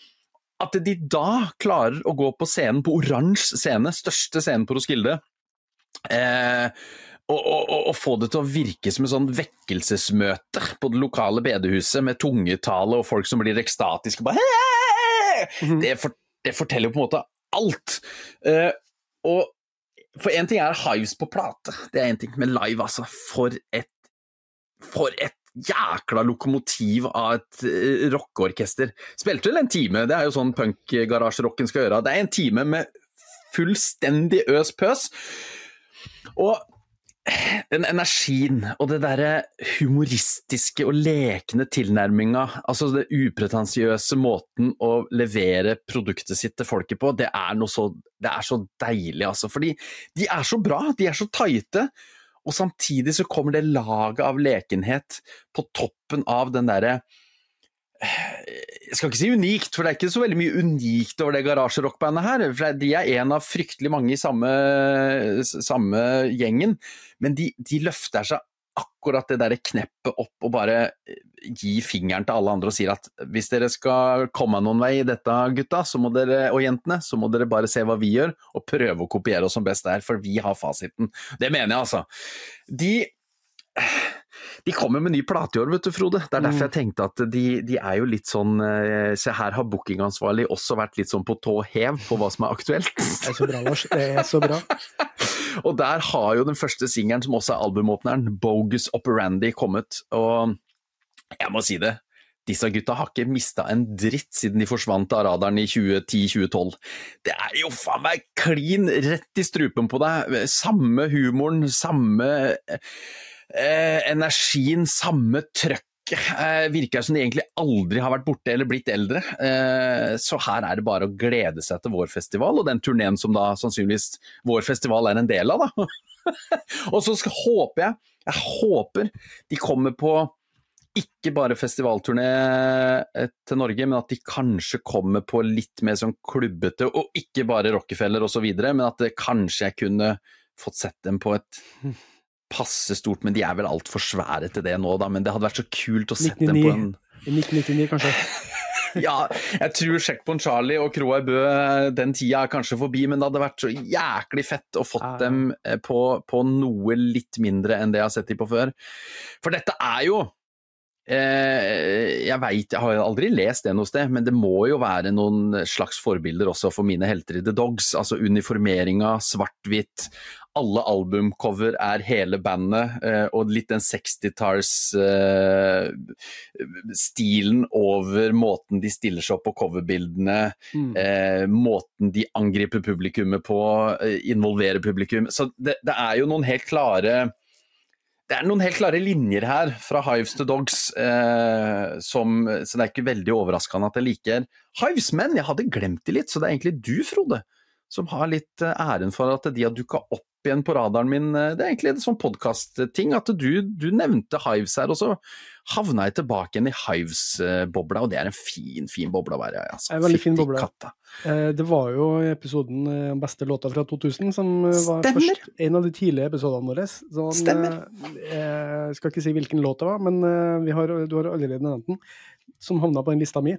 at de da klarer å gå på scenen, på oransje scene, største scenen på Roskilde, eh, og, og, og, få det til å virke som et sånn vekkelsesmøte på det lokale bedehuset, med tungetale og folk som blir ekstatiske. Bare! Mhm. det, for, det forteller jo på en måte alt. Eh, og for én ting er Hives på plate, det er én ting, men live, altså. For et, for et jækla lokomotiv av et eh, rockeorkester. Spilte vel en time, det er jo sånn punkgarasjerocken skal gjøre. Det er en time med fullstendig øs pøs. Og den energien og det derre humoristiske og lekne tilnærminga, altså det upretensiøse måten å levere produktet sitt til folket på, det er så, det er så deilig, altså. Fordi de er så bra, de er så tighte. Og samtidig så kommer det laget av lekenhet på toppen av den derre jeg skal ikke si unikt, for det er ikke så veldig mye unikt over det garasjerockbandet her. for De er en av fryktelig mange i samme, samme gjengen, men de, de løfter seg akkurat det derre kneppet opp og bare gi fingeren til alle andre og sier at hvis dere skal komme noen vei i dette, gutta så må dere, og jentene, så må dere bare se hva vi gjør, og prøve å kopiere oss som best er, for vi har fasiten. Det mener jeg, altså. De De kommer med ny plate i år, vet du, Frode. Det er derfor Mm. jeg tenkte at de, de er jo litt sånn eh, Se, her har bookingansvarlig også vært litt sånn på tå hev på hva som er aktuelt. Det er så bra, Lars. Det er så bra. Og der har jo den første singelen, som også er albumåpneren, Bogus Operandi, kommet. Og jeg må si det, disse gutta har ikke mista en dritt siden de forsvant av radaren i 2010-2012. Det er jo faen meg klin rett i strupen på deg. Samme humoren, samme eh, energien, samme trøkk. Eh, virker som de egentlig aldri har vært borte eller blitt eldre. Eh, så her er det bare å glede seg til vår festival, og den turneen som da sannsynligvis vår festival er en del av, da. og så skal, håper jeg, jeg håper de kommer på ikke bare festivalturné eh, til Norge, men at de kanskje kommer på litt mer sånn klubbete, og ikke bare Rockefeller osv., men at det kanskje jeg kunne fått sett dem på et passe stort, men de er vel altfor svære til det nå, da. Men det hadde vært så kult å sette dem på en I 1999, kanskje. ja, jeg tror Checkpoint Charlie og Kroa i Bø, den tida er kanskje forbi, men det hadde vært så jæklig fett å fått dem eh, på, på noe litt mindre enn det jeg har sett de på før. For dette er jo eh, Jeg veit, jeg har aldri lest det noe sted, men det må jo være noen slags forbilder også for mine helter i The Dogs. Altså uniformeringa, svart-hvitt. Alle albumcover er hele bandet, eh, og litt den 60-talls-stilen over måten de stiller seg opp på coverbildene, Mm. eh, måten de angriper publikummet på, eh, involverer publikum. Så det, det er jo noen helt klare det er noen helt klare linjer her, fra Hives to Dogs, eh, som, så det er ikke veldig overraskende at jeg liker Hives, men jeg hadde glemt det litt, så det er egentlig du, Frode, som har litt eh, æren for at de har dukka opp igjen på radaren min. Eh, Det er egentlig en sånn podkastting, at du, du nevnte Hives her, og så havna jeg tilbake igjen i Hives-bobla, og det er en fin, fin boble å være i. Altså. Veldig fin boble. katta. Eh, Det var jo episoden om Beste låta fra 2000 som eh, var Stemmer. først, en av de tidlige episodene våre. Sånn, Stemmer. eh, Jeg skal ikke si hvilken låt det var, men eh, vi har, du har allerede nevnt den, som havna på den lista mi.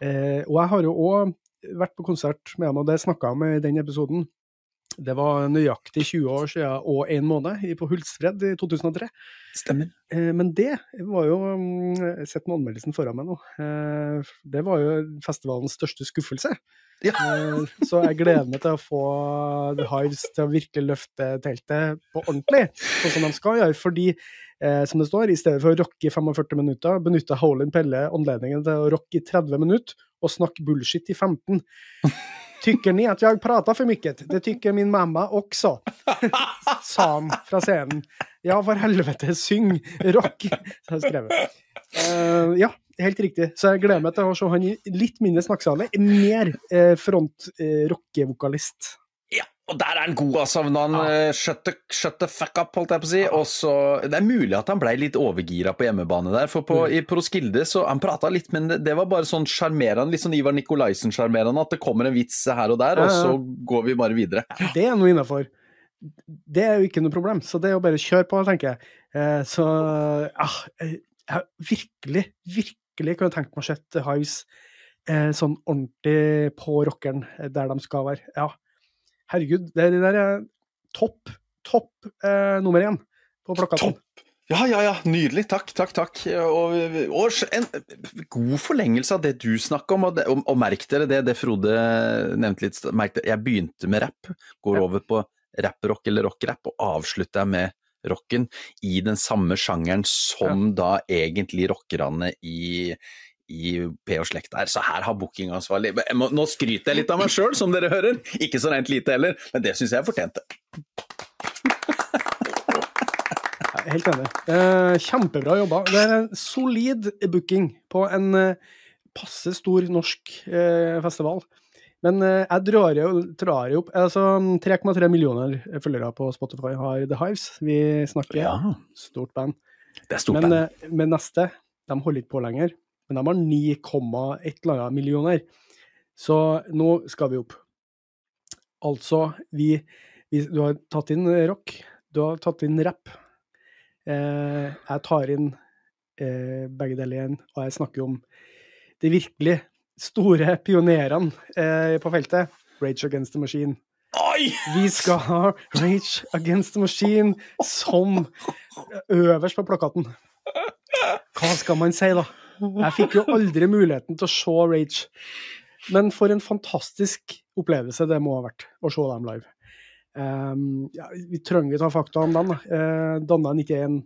Eh, Og jeg har jo òg vært på konsert med ham, og det snakka jeg om i den episoden. Det var nøyaktig 20 år siden og en måned på Hultsfred i 2003. Stemmer. Eh, Men det var jo mm, Jeg sett med anmeldelsen foran meg nå. Eh, Det var jo festivalens største skuffelse. Ja. Eh, Så jeg gleder meg til å få The Hives til å virkelig løfte teltet på ordentlig, sånn som de skal gjøre. Fordi, som det står, i stedet for å rocke i 45 minutter, benytter Howlin' Pelle anledningen til å rocke i 30 minutter og snakke bullshit i 15. Tycker ni at jeg prater for mye? Det tykker min mamma også, sa han fra scenen. Ja, for helvete, syng! Rock! Så har jeg skrev. Eh, ja, helt riktig. Så jeg gleder meg til å se han i litt mindre snakksalig, mer uh, front-rockevokalist. Ja, og der er han god, altså. Når han Ja. eh, shut, the, shut the fuck up, holdt jeg på å si. Og så, det er mulig at han ble litt overgira på hjemmebane der, for på, i Proskilde så Han prata litt, men det, det var bare sånn sjarmerende, litt sånn Ivar Nikolaisen-sjarmerende, at det kommer en vits her og der, Ja, og så går vi bare videre. Det er noe innafor. Det er jo ikke noe problem, så det er jo bare kjøre på, tenker jeg. Eh, så ja, jeg jeg virkelig, virkelig kunne tenkt meg å sette Hives eh, sånn ordentlig på rockeren, eh, der de skal være. Ja, herregud, det, det der er topp, topp eh, nummer én på plakaten. Topp! Ja, ja, ja, nydelig. Takk, takk, takk. Og, og en god forlengelse av det du snakker om, og, og, og merk dere det, det Frode nevnte litt. Merk dere, jeg begynte med rapp, går Ja. over på rapprock eller rockrapp, og avslutter jeg med rocken i den samme sjangeren som da egentlig rockerne i i P og slekt der, så her har bookingansvarlig må- Nå skryter jeg litt av meg sjøl, som dere hører. Ikke så rent lite heller, men det syns jeg jeg fortjente. Helt enig. Eh, kjempebra jobba. Det er en solid booking på en eh, passe stor norsk eh, festival. Men eh, jeg drar jo, drar jo opp altså 3,3 millioner følgere på Spotify har The Hives. Vi snakker stort band. det er stort Men, band. eh, men neste, de holder ikke på lenger. Men de har 9, et eller annet millioner. Så nå skal vi opp. Altså, vi, vi Du har tatt inn rock, du har tatt inn rapp. Eh, jeg tar inn eh, begge deler igjen, og jeg snakker om de virkelig store pionerene eh, på feltet. Rage Against the Machine. Oi! Vi skal ha Rage Against the Machine som øverst på plakaten. Hva skal man si, da? Jeg fikk jo aldri muligheten til å se Rage. Men for en fantastisk opplevelse det må ha vært å se dem live. Um, ja, vi trenger ikke ta fakta om dem. Uh, Danna 91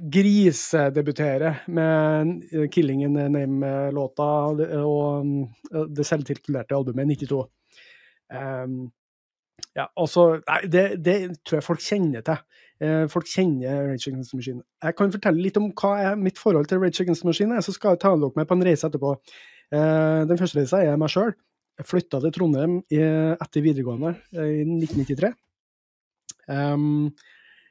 grisedebuterer med 'Killing in Name'-låta og det selvtitulerte albumet 92. Um, ja, altså, nei, det, det, tror jeg folk kjenner til. Uh, folk kjenner Rage Against the Machine. Jeg kan fortelle litt om hva er mitt forhold til Rage Against the Machine, så skal jeg ta dere med på en reise etterpå. Uh, den første reisa er meg sjøl. Jeg flytta til Trondheim i, etter videregående i 1993. Um,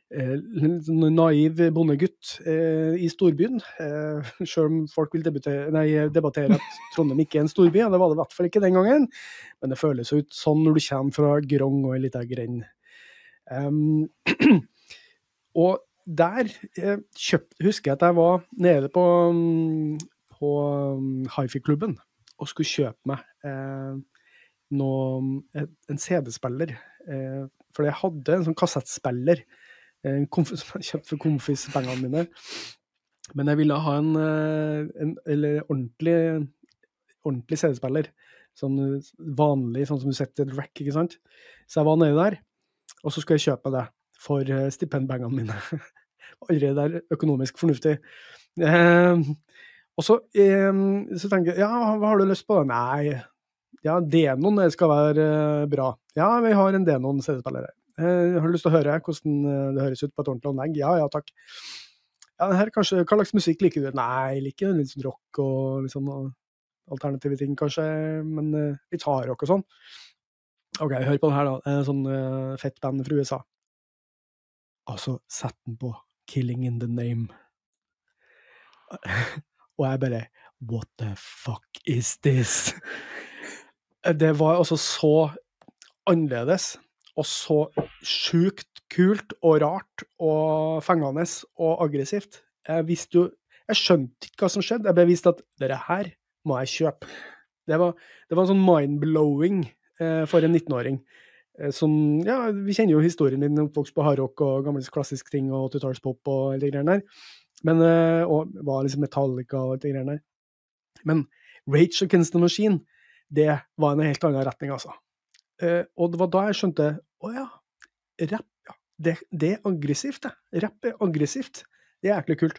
naiv bondegutt eh, i storbyen. Eh, selv om folk vil nei, debattere at Trondheim ikke er en storby, og det var det i hvert fall ikke den gangen. Men det føles ut sånn når du kommer fra Grong og ei lita grend. Um, og der eh, kjøpt, husker jeg at jeg var nede på, på hifi-klubben og skulle kjøpe meg eh, noe, en CD-spiller. Eh, for jeg hadde en sånn kassettspiller som jeg kjøpte for konfispengene mine. Men jeg ville ha en, en eller ordentlig, ordentlig CD-spiller. Sånn vanlig, sånn som du setter et rack, ikke sant. Så jeg var nede der, og så skulle jeg kjøpe det for stipendpengene mine. Allerede der økonomisk fornuftig. Eh, og så, eh, så tenker jeg, ja, hva har du lyst på? Nei, ja, Denon skal være bra. Ja, vi har en Denon CD-spiller her. Eh, har du lyst til å høre hvordan eh, det høres ut på et ordentlig anlegg? Ja, ja takk. Ja, her kanskje, Hva slags musikk liker du? Nei, jeg liker litt sånn rock og litt sånn alternative ting, kanskje, men litt hardrock og sånn. OK, hør på den her, da. Sånn uh, fett band fra USA. Og så setter den på 'Killing in the Name'. og jeg bare What the fuck is this? Det var altså så annerledes og så sjukt kult og rart og fengende og aggressivt. Jeg jo Jeg skjønte ikke hva som skjedde. Jeg ble vist at dette her må jeg kjøpe. Det var, det var sånn mind-blowing eh, for en 19-åring. Eh, som Ja, vi kjenner jo historien din, oppvokst på hardrock og gamle klassisk ting og tutalspop og alle de greiene der. Men, eh, og var liksom Metallica og de greiene der. Men Rage Against the Machine, det var en helt annen retning, altså. Eh, og det var da jeg skjønte å ja, rapp, ja. Det, det, er aggressivt, det. Rapp er aggressivt. Det er jæklig kult.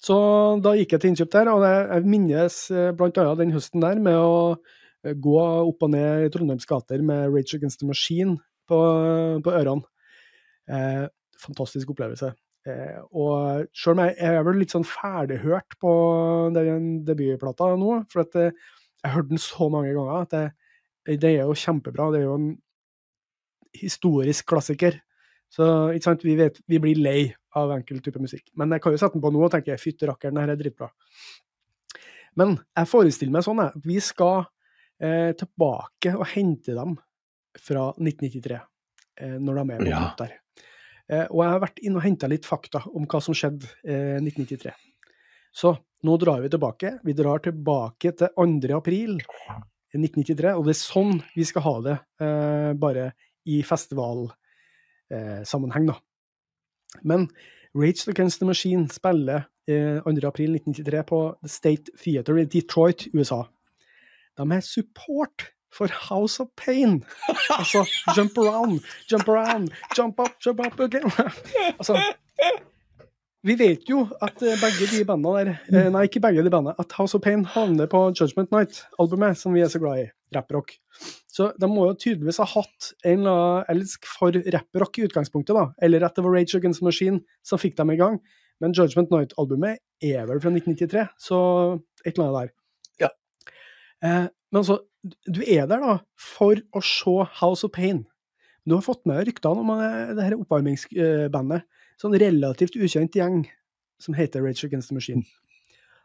Så da gikk jeg til innkjøp der, og jeg minnes bl.a. blant annet den høsten der med å eh, gå opp og ned i Trondheims gater med Rage Against the Machine på, på ørene. Eh, fantastisk opplevelse. Eh, og sjøl om jeg, jeg er vel litt sånn ferdighørt på den debutplata nå, for at hørte jeg har den så mange ganger at det, det er jo kjempebra. Det er jo en historisk klassiker. Så ikke sant, vi, vet, vi blir lei av enkel type musikk. Men jeg kan jo sette den på nå og tenke fytti rakkeren, det her er dritbra. Men jeg forestiller meg sånn at vi skal eh, tilbake og hente dem fra 1993, eh, når de er på ja. der. Eh, og jeg har vært inne og henta litt fakta om hva som skjedde eh, 1993. Så nå drar vi tilbake. Vi drar tilbake til 2. april 1993, og det er sånn vi skal ha det, eh, bare i festivalsammenheng, da. Men Rage Against the Machine spiller eh, 2.4.1993 på The State Theater i Detroit, USA. De er support for House of Pain. Altså jump around, jump around, jump up, jump up again. altså vi vet jo at eh, begge de bandene der eh, Nei, ikke begge de bandene. At House of Pain havner på Judgment Night-albumet, som vi er så glad i. Rapprock. Så de må jo tydeligvis ha hatt en eller annen elsk for rapprock i utgangspunktet, da. Eller at det var Rage Against Machine som fikk dem i gang. Men Judgment Night-albumet er vel fra 1993, så et eller annet der. Ja. Eh, men altså, du er der da for å se House of Pain. Du har fått med ryktene om eh, det her oppvarmingsbandet sånn relativt ukjent gjeng som heter Rage Against the Machine.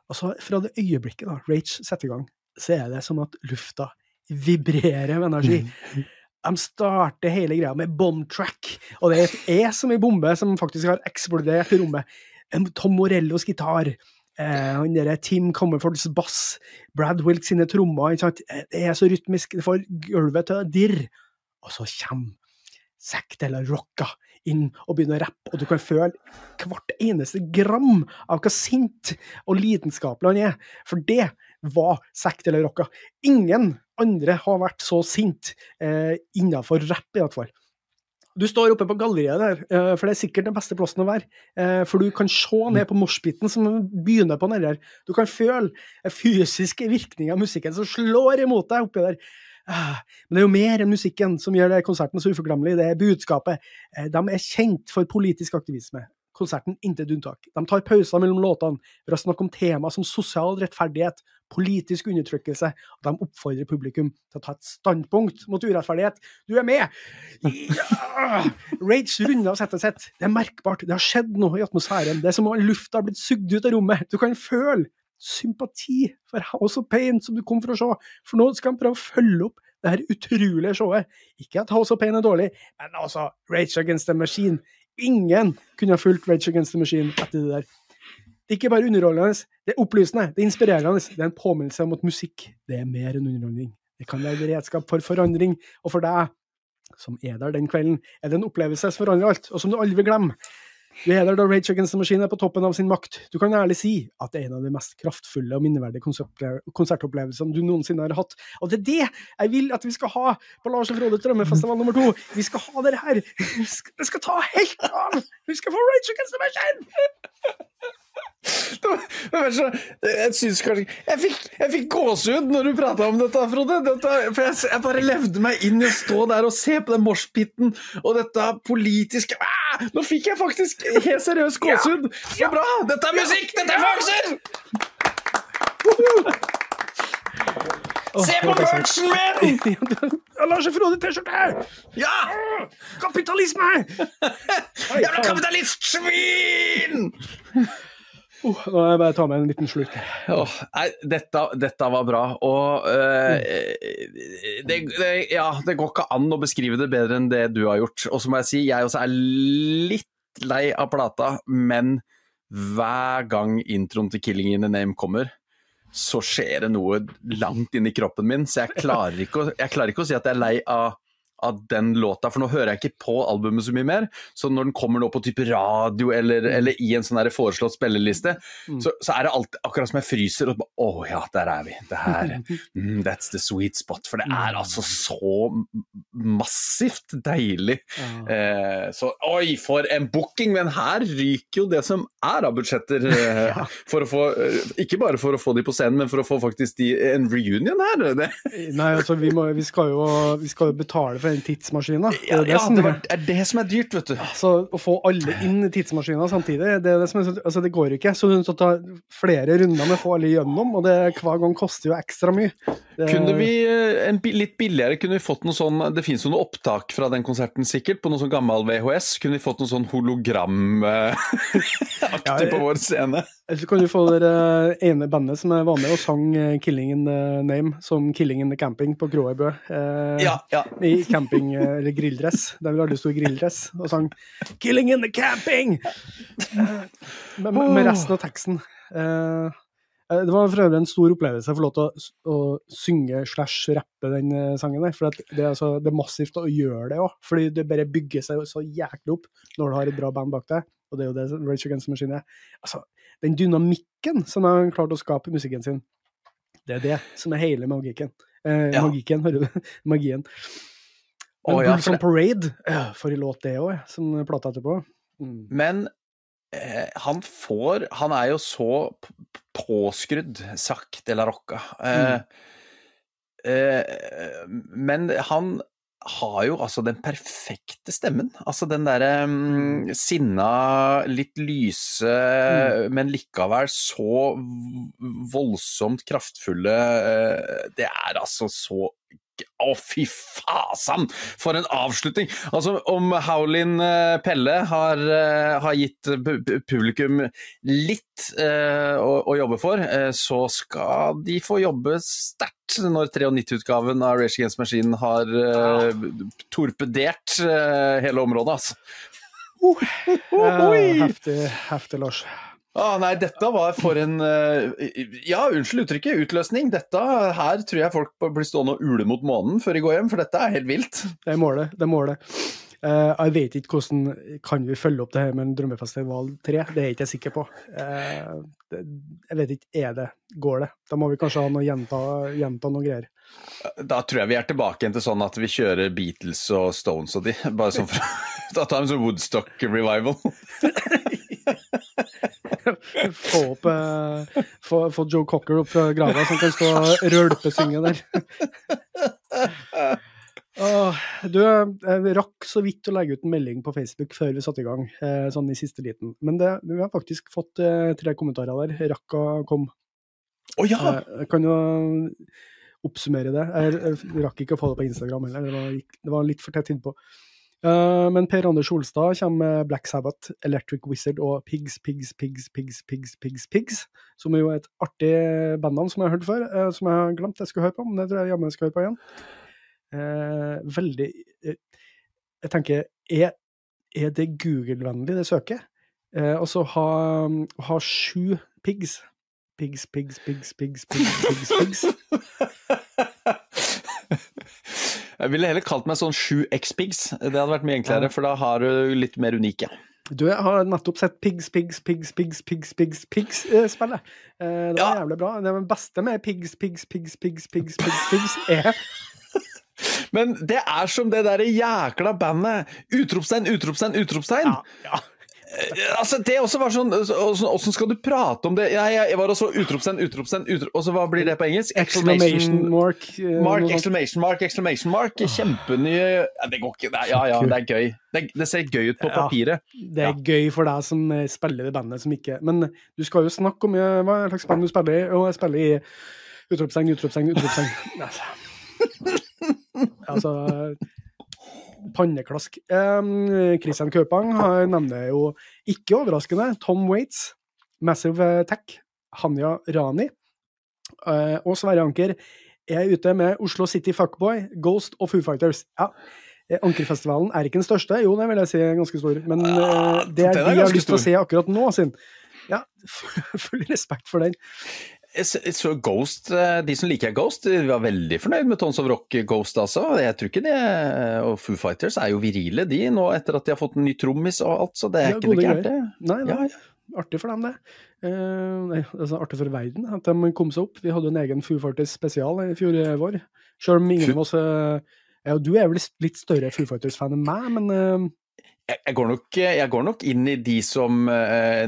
Altså, fra det øyeblikket da Rage setter i gang, så er det som at lufta vibrerer med energi. De starter hele greia med bomb track, og det er et E som ei bombe som faktisk har eksplodert i rommet. Tom Morellos gitar, Eh, han derre Tim Comerfords bass, Brad Wilk sine trommer. Eh, Det er så rytmisk, det får gulvet til å dirre. Og så kommer Zack de la Rocca inn og begynner å rappe, og du kan føle hvert eneste gram av hva sint og lidenskapelig han er. For det var Zack de la Rocca. Ingen andre har vært så sint eh, innafor rapp, i hvert fall. Du står oppe på galleriet der, eh, for det er sikkert den beste plassen å være. Eh, For du kan se ned på moshpiten som begynner på nedi der. Du kan føle den fysiske virkninger av musikken som slår imot deg oppi der. Ah, Men det er jo mer enn musikken som gjør konserten så uforglemmelig. Det er budskapet. Eh, De er kjent for politisk aktivisme. Konserten intet unntak. De tar pauser mellom låtene for å snakke om tema som sosial rettferdighet, politisk undertrykkelse, og de oppfordrer publikum til å ta et standpunkt mot urettferdighet. Du er med! Ja! Rage runder av settet sitt. Det er merkbart. Det har skjedd noe i atmosfæren. Det er som om lufta har blitt sugd ut av rommet. Du kan føle sympati for House of Pain, som du kom for å se. For nå skal han prøve å følge opp det her utrolige showet. Ikke at House of Pain er dårlig, men altså Rage Against the Machine. Ingen kunne ha fulgt Rage Against the Machine etter det der. Det er ikke bare underholdende, det er opplysende, det er inspirerende. Det er en påminnelse om at musikk det er mer enn underholdning. Det kan være redskap for forandring, og for deg som er der den kvelden, er det en opplevelse som forandrer alt, og som du aldri vil glemme. Du er der da Rage Against the Machine er på toppen av sin makt. Du kan ærlig si at det er en av de mest kraftfulle og minneverdige konsertopplev- konsertopplevelsene du noensinne har hatt. Og det er det jeg vil at vi skal ha på Lars og Frode drømmefestival nummer to. Vi skal ha det her. Det skal ta helt av! Vi skal få Rage Against the Machine! Så, jeg syns kanskje Jeg fikk, jeg fikk gåsehud når du prata om dette, Frode. Dette, for jeg, jeg bare levde meg inn i å stå der og se på den moshpiten og dette politiske ah, Nå fikk jeg faktisk helt seriøst gåsehud! Så bra! Dette er musikk! Dette er følelser! Se på merchen min! Lars og Frode T-skjorte! Ja! Kapitalisme! Jævla kapitalistsvin! Oh, nå må jeg bare ta med en liten slurk. Oh, dette, dette var bra. Og eh, det, det, ja, det går ikke an å beskrive det bedre enn det du har gjort. Og så må jeg si, jeg også er litt lei av plata, men hver gang introen til 'Killing in the Name' kommer, så skjer det noe langt inni kroppen min. Så jeg klarer ikke å, klarer ikke å si at jeg er lei av av den låta, for nå hører jeg ikke på albumet så mye mer. Så når den kommer nå på type radio eller, eller i en sånn foreslått spilleliste, Mm. så, så er det alt, akkurat som jeg fryser og bare Å ja, der er vi. Det her mm, That's the sweet spot. For det er altså så massivt deilig. Eh, så oi, for en booking! Men her ryker jo det som er av budsjetter. ja. for å få, eh, ikke bare for å få de på scenen, men for å få faktisk de, en reunion her. Nei, altså, vi, må, vi, skal jo, vi skal jo betale for den tidsmaskina. Ja, det ja, det er var, er det som er dyrt, vet du. Så å få alle inn i tidsmaskina samtidig, det, er det, som er, altså, det går ikke. Så du er nødt til å ta flere runder med å få alle gjennom, og det hver gang koster jo ekstra mye. Det, Kunne vi, eh, en, litt billigere, kunne vi fått noe sånn Det finnes jo noe opptak fra den konserten sikkert, på noe sånn gammel VHS. Kunne vi fått noe sånn hologram-aktig på vår scene? Eller så kan du få det eh, ene bandet som var med og sang eh, 'Killing in the Name' som 'Killing in the Camping' på Gråøybø. Eh, Ja, ja. I camping- eh, eller grilldress. Der vi alle sto i grilldress og sang 'Killing in the Camping'! Med, med resten av teksten. Eh, det var for øvrig en stor opplevelse å få lov til å, å synge slash rappe den sangen der. For det, er altså, det er massivt å gjøre det òg. Fordi det bare bygger seg så jæklig opp når du har et bra band bak deg. Og det er jo det Rage Against Machine er. Altså, den dynamikken som de har klart å skape i musikken sin, det er det som er hele magikken. Eh, Ja. Magikken, hører du? Magien. Men Å, ja, Bulls on Parade, eh, for en låt det òg, som plata etterpå. Mm. Men eh, han får Han er jo så påskrudd, Zack de la Rocca. Eh, eh, men han har jo altså den perfekte stemmen. Altså den derre um, sinna, litt lyse, men likevel så voldsomt kraftfulle uh, Det er altså så å, fy fasan! For en avslutning! Altså, om Howlin eh, Pelle har, eh, har gitt pu- pu- publikum litt eh, å, å jobbe for, eh, så skal de få jobbe sterkt når 93-utgaven av Rage Against Machine har eh, torpedert eh, hele området, altså. Eh, heftig, heftig, Lars. Ah, nei, dette var for en eh, Ja, unnskyld uttrykket, utløsning. Dette her tror jeg folk blir stående og ule mot månen før de går hjem, for dette er helt vilt. Det er målet. Det er målet. Uh, jeg vet ikke hvordan kan vi følge opp det her med en drømmefestival 3. Det er jeg ikke sikker på. Uh, det, jeg vet ikke, er det, går det? Da må vi kanskje ha noe gjenta, gjenta noen greier. Da tror jeg vi er tilbake igjen til sånn at vi kjører Beatles og Stones og de. Bare sånn for Da tar vi en sånn Woodstock-revival. Få opp eh, få, få Joe Cocker opp fra grava, som kan stå og rølpesynge der. Åh, du, jeg rakk så vidt å legge ut en melding på Facebook før vi satte i gang, eh, sånn i siste liten. Men det, vi har faktisk fått eh, tre kommentarer der. Rakk å komme. Å ja! Eh, kan jo oppsummere det. Jeg, jeg rakk ikke å få det på Instagram heller, det var, det var litt for tett innpå. Eh, men Per Anders Solstad kommer med Black Sabbath, Electric Wizard og Pigs, Pigs, Pigs, Pigs, Pigs, Pigs, Pigs, som er jo et artig bandnavn som jeg har hørt før, eh, som jeg har glemt jeg skulle høre på, men det tror jeg jammen jeg skal høre på igjen. Eh, veldig eh, Jeg tenker, er, er det Google-vennlig, det søket? Eh, og så ha, ha sju pigs. Pigs, pigs, pigs, pigs, pigs, pigs, pigs. Jeg ville heller kalt meg sånn 7X-pigs. Det hadde vært mye enklere, for da har du litt mer unike. Du, jeg har nettopp sett Pigs, Pigs, Pigs, Pigs, Pigs, Pigs, Pigs-spillet. Eh, det var Ja. jævlig bra. Det beste med Pigs, Pigs, Pigs, Pigs, Pigs, Pigs, Pigs er Men det er som det derre jækla bandet. Utropstegn, utropstegn, utropstegn. Ja, ja. Eh, Altså, det også var sånn Åssen åssen skal du prate om det? Jeg, jeg var også utropstegn, utropstegn, utrop... Og så hva blir det på engelsk? Exclamation mark. eh, Mark, exclamation mark, exclamation mark. Kjempenye ja, Det går ikke. Det ja, ja, det er gøy. Det, det ser gøy ut på Ja. papiret. Det er gøy for deg som eh, spiller i bandet som ikke Men du skal jo snakke om hva slags band du spiller i, og jeg spiller i utropstegn, utropstegn, utropstegn. altså Panneklask. Um, Christian har, nevner jo, ikke overraskende, Tom Waits, Massive Tech, Hanya Rani uh, og Sverre Anker er ute med Oslo City Fuckboy, Ghost og Foo Fighters. Ja, eh, Ankerfestivalen er ikke den største, jo det vil jeg si er ganske stor, men uh, det er, er jeg har lyst til å se akkurat nå, sin. Ja, full respekt for den. Jeg Så Ghost, eh, De som liker Ghost, de var veldig fornøyd med Tons of Rock Ghost, altså. Jeg tror ikke det Og Foo Fighters er jo virile, de, nå etter at de har fått en ny trommis og alt, så det er Ja, ikke noe gærent, det. Nei, nei. Ja, ja. Artig for dem, det. Eh, nei, det er artig for verden at de kom seg opp. Vi hadde en egen Foo Fighters spesial i fjor eh, vår. Selv om ingen av oss ja, Du er vel litt større Foo Fighters-fan enn meg, men eh, Jeg, går nok, jeg går nok inn i de som uh,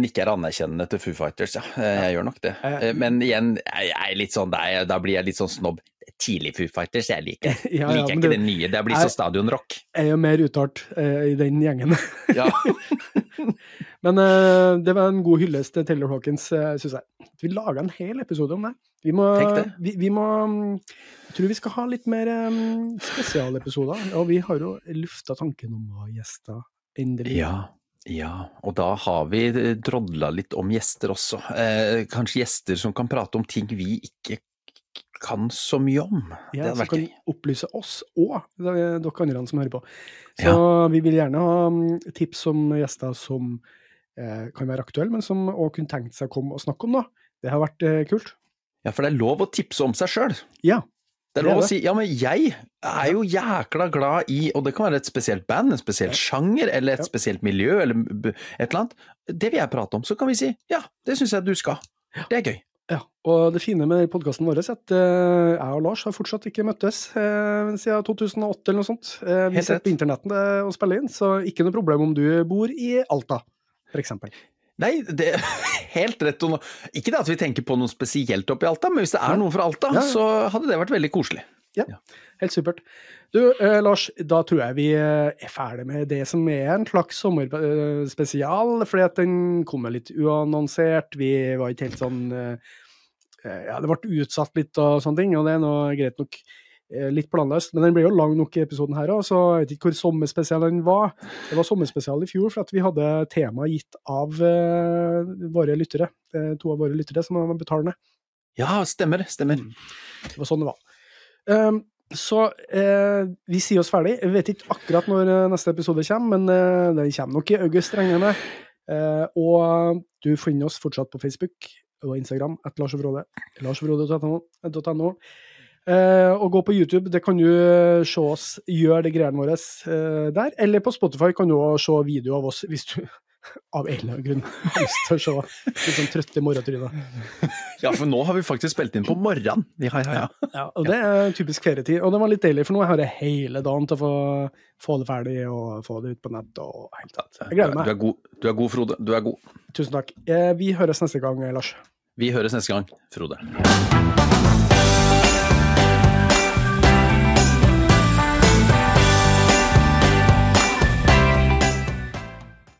nikker anerkjennende til Foo Fighters, ja. Jeg Jeg gjør nok det. Eh, Men igjen, jeg er litt sånn, da, da blir jeg litt sånn snobb. Tidlig Foo Fighters, jeg liker. Ja, ja, liker jeg ikke det- det nye. Det blir jeg- så stadionrock. jeg er jo mer uttalt uh, i den gjengen. Ja. Men eh, det var en god hyllest til Taylor Hawkins, uh, syns jeg. Vi laga en hel episode om det. Vi må, vi, vi må mm, Jeg tror vi skal ha litt mer um, spesialepisoder. Og vi har jo lufta tanken om å ha gjester, endelig. Ja, ja, og da har vi eh, drodla litt om gjester også. Eh, kanskje gjester som kan prate om ting vi ikke kan så mye om. Ja, som kan opplyse oss og dere andre som hører på. Så vi vil gjerne ha mm, tips om gjester som eh, kan være aktuelle, men som òg kunne tenkt seg å komme og snakke om noe. Det har vært eh, kult. Ja, for det er lov å tipse om seg sjøl. Ja. Det er Det er lov å si ja, men jeg er jo jækla glad i Og det kan være et spesielt band, en spesiell sjanger, eller et Ja. spesielt miljø, eller et eller annet. Det vil jeg prate om. Så kan vi si ja, det syns jeg du skal. Det er gøy. Ja, og det fine med podkasten vår er at eh, jeg og Lars har fortsatt ikke møttes eh, siden 2008 eller noe sånt. Eh, vi sitter på internetten eh, og spiller inn, så ikke noe problem om du bor i Alta, eksempel. Nei, det er helt rett. Ikke det at vi tenker på noe spesielt oppi Alta, men hvis det er noen fra Alta, Ja, så hadde det vært veldig koselig. Ja, Helt supert. Du, eh, Lars, da tror jeg vi eh, er ferdig med det som er en slags sommerspesial, fordi at den kommer litt uannonsert. Vi var ikke helt sånn eh, eh, Ja, det ble utsatt litt og sånne ting, og det er nå greit nok. Eh, Litt planløst, men den ble jo lang nok i episoden her òg, så jeg vet ikke hvor sommerspesial den var. Det var sommerspesial i fjor, for at vi hadde tema gitt av eh, våre lyttere. eh, to av våre lyttere som var betalende. Ja, stemmer, stemmer. Det var sånn det var. Um, så eh, vi sier oss ferdig. Jeg vet ikke akkurat når eh, neste episode kommer, men den kommer nok i august, regner jeg. Eh, og du finner oss fortsatt på Facebook og Instagram at Lars og larsfrode.no. Eh, og gå på YouTube, det kan du eh, se oss gjøre de greiene våre eh, der. Eller på Spotify kan du også se video av oss hvis du av en eller annen grunn har lyst til å se litt sånn trøtte morgentryner. Ja, for nå har vi faktisk spilt inn på morgenen. Ja, ja, ja. Ja, og det er typisk ferietid. Og det var litt deilig, for nå har jeg hele dagen til å få, få det ferdig og få det ut på nett. og helt tatt. Jeg gleder Du er god, du er god Frode. Du er god. Tusen takk. Eh, Vi høres neste gang, Lars. Vi høres neste gang, Frode.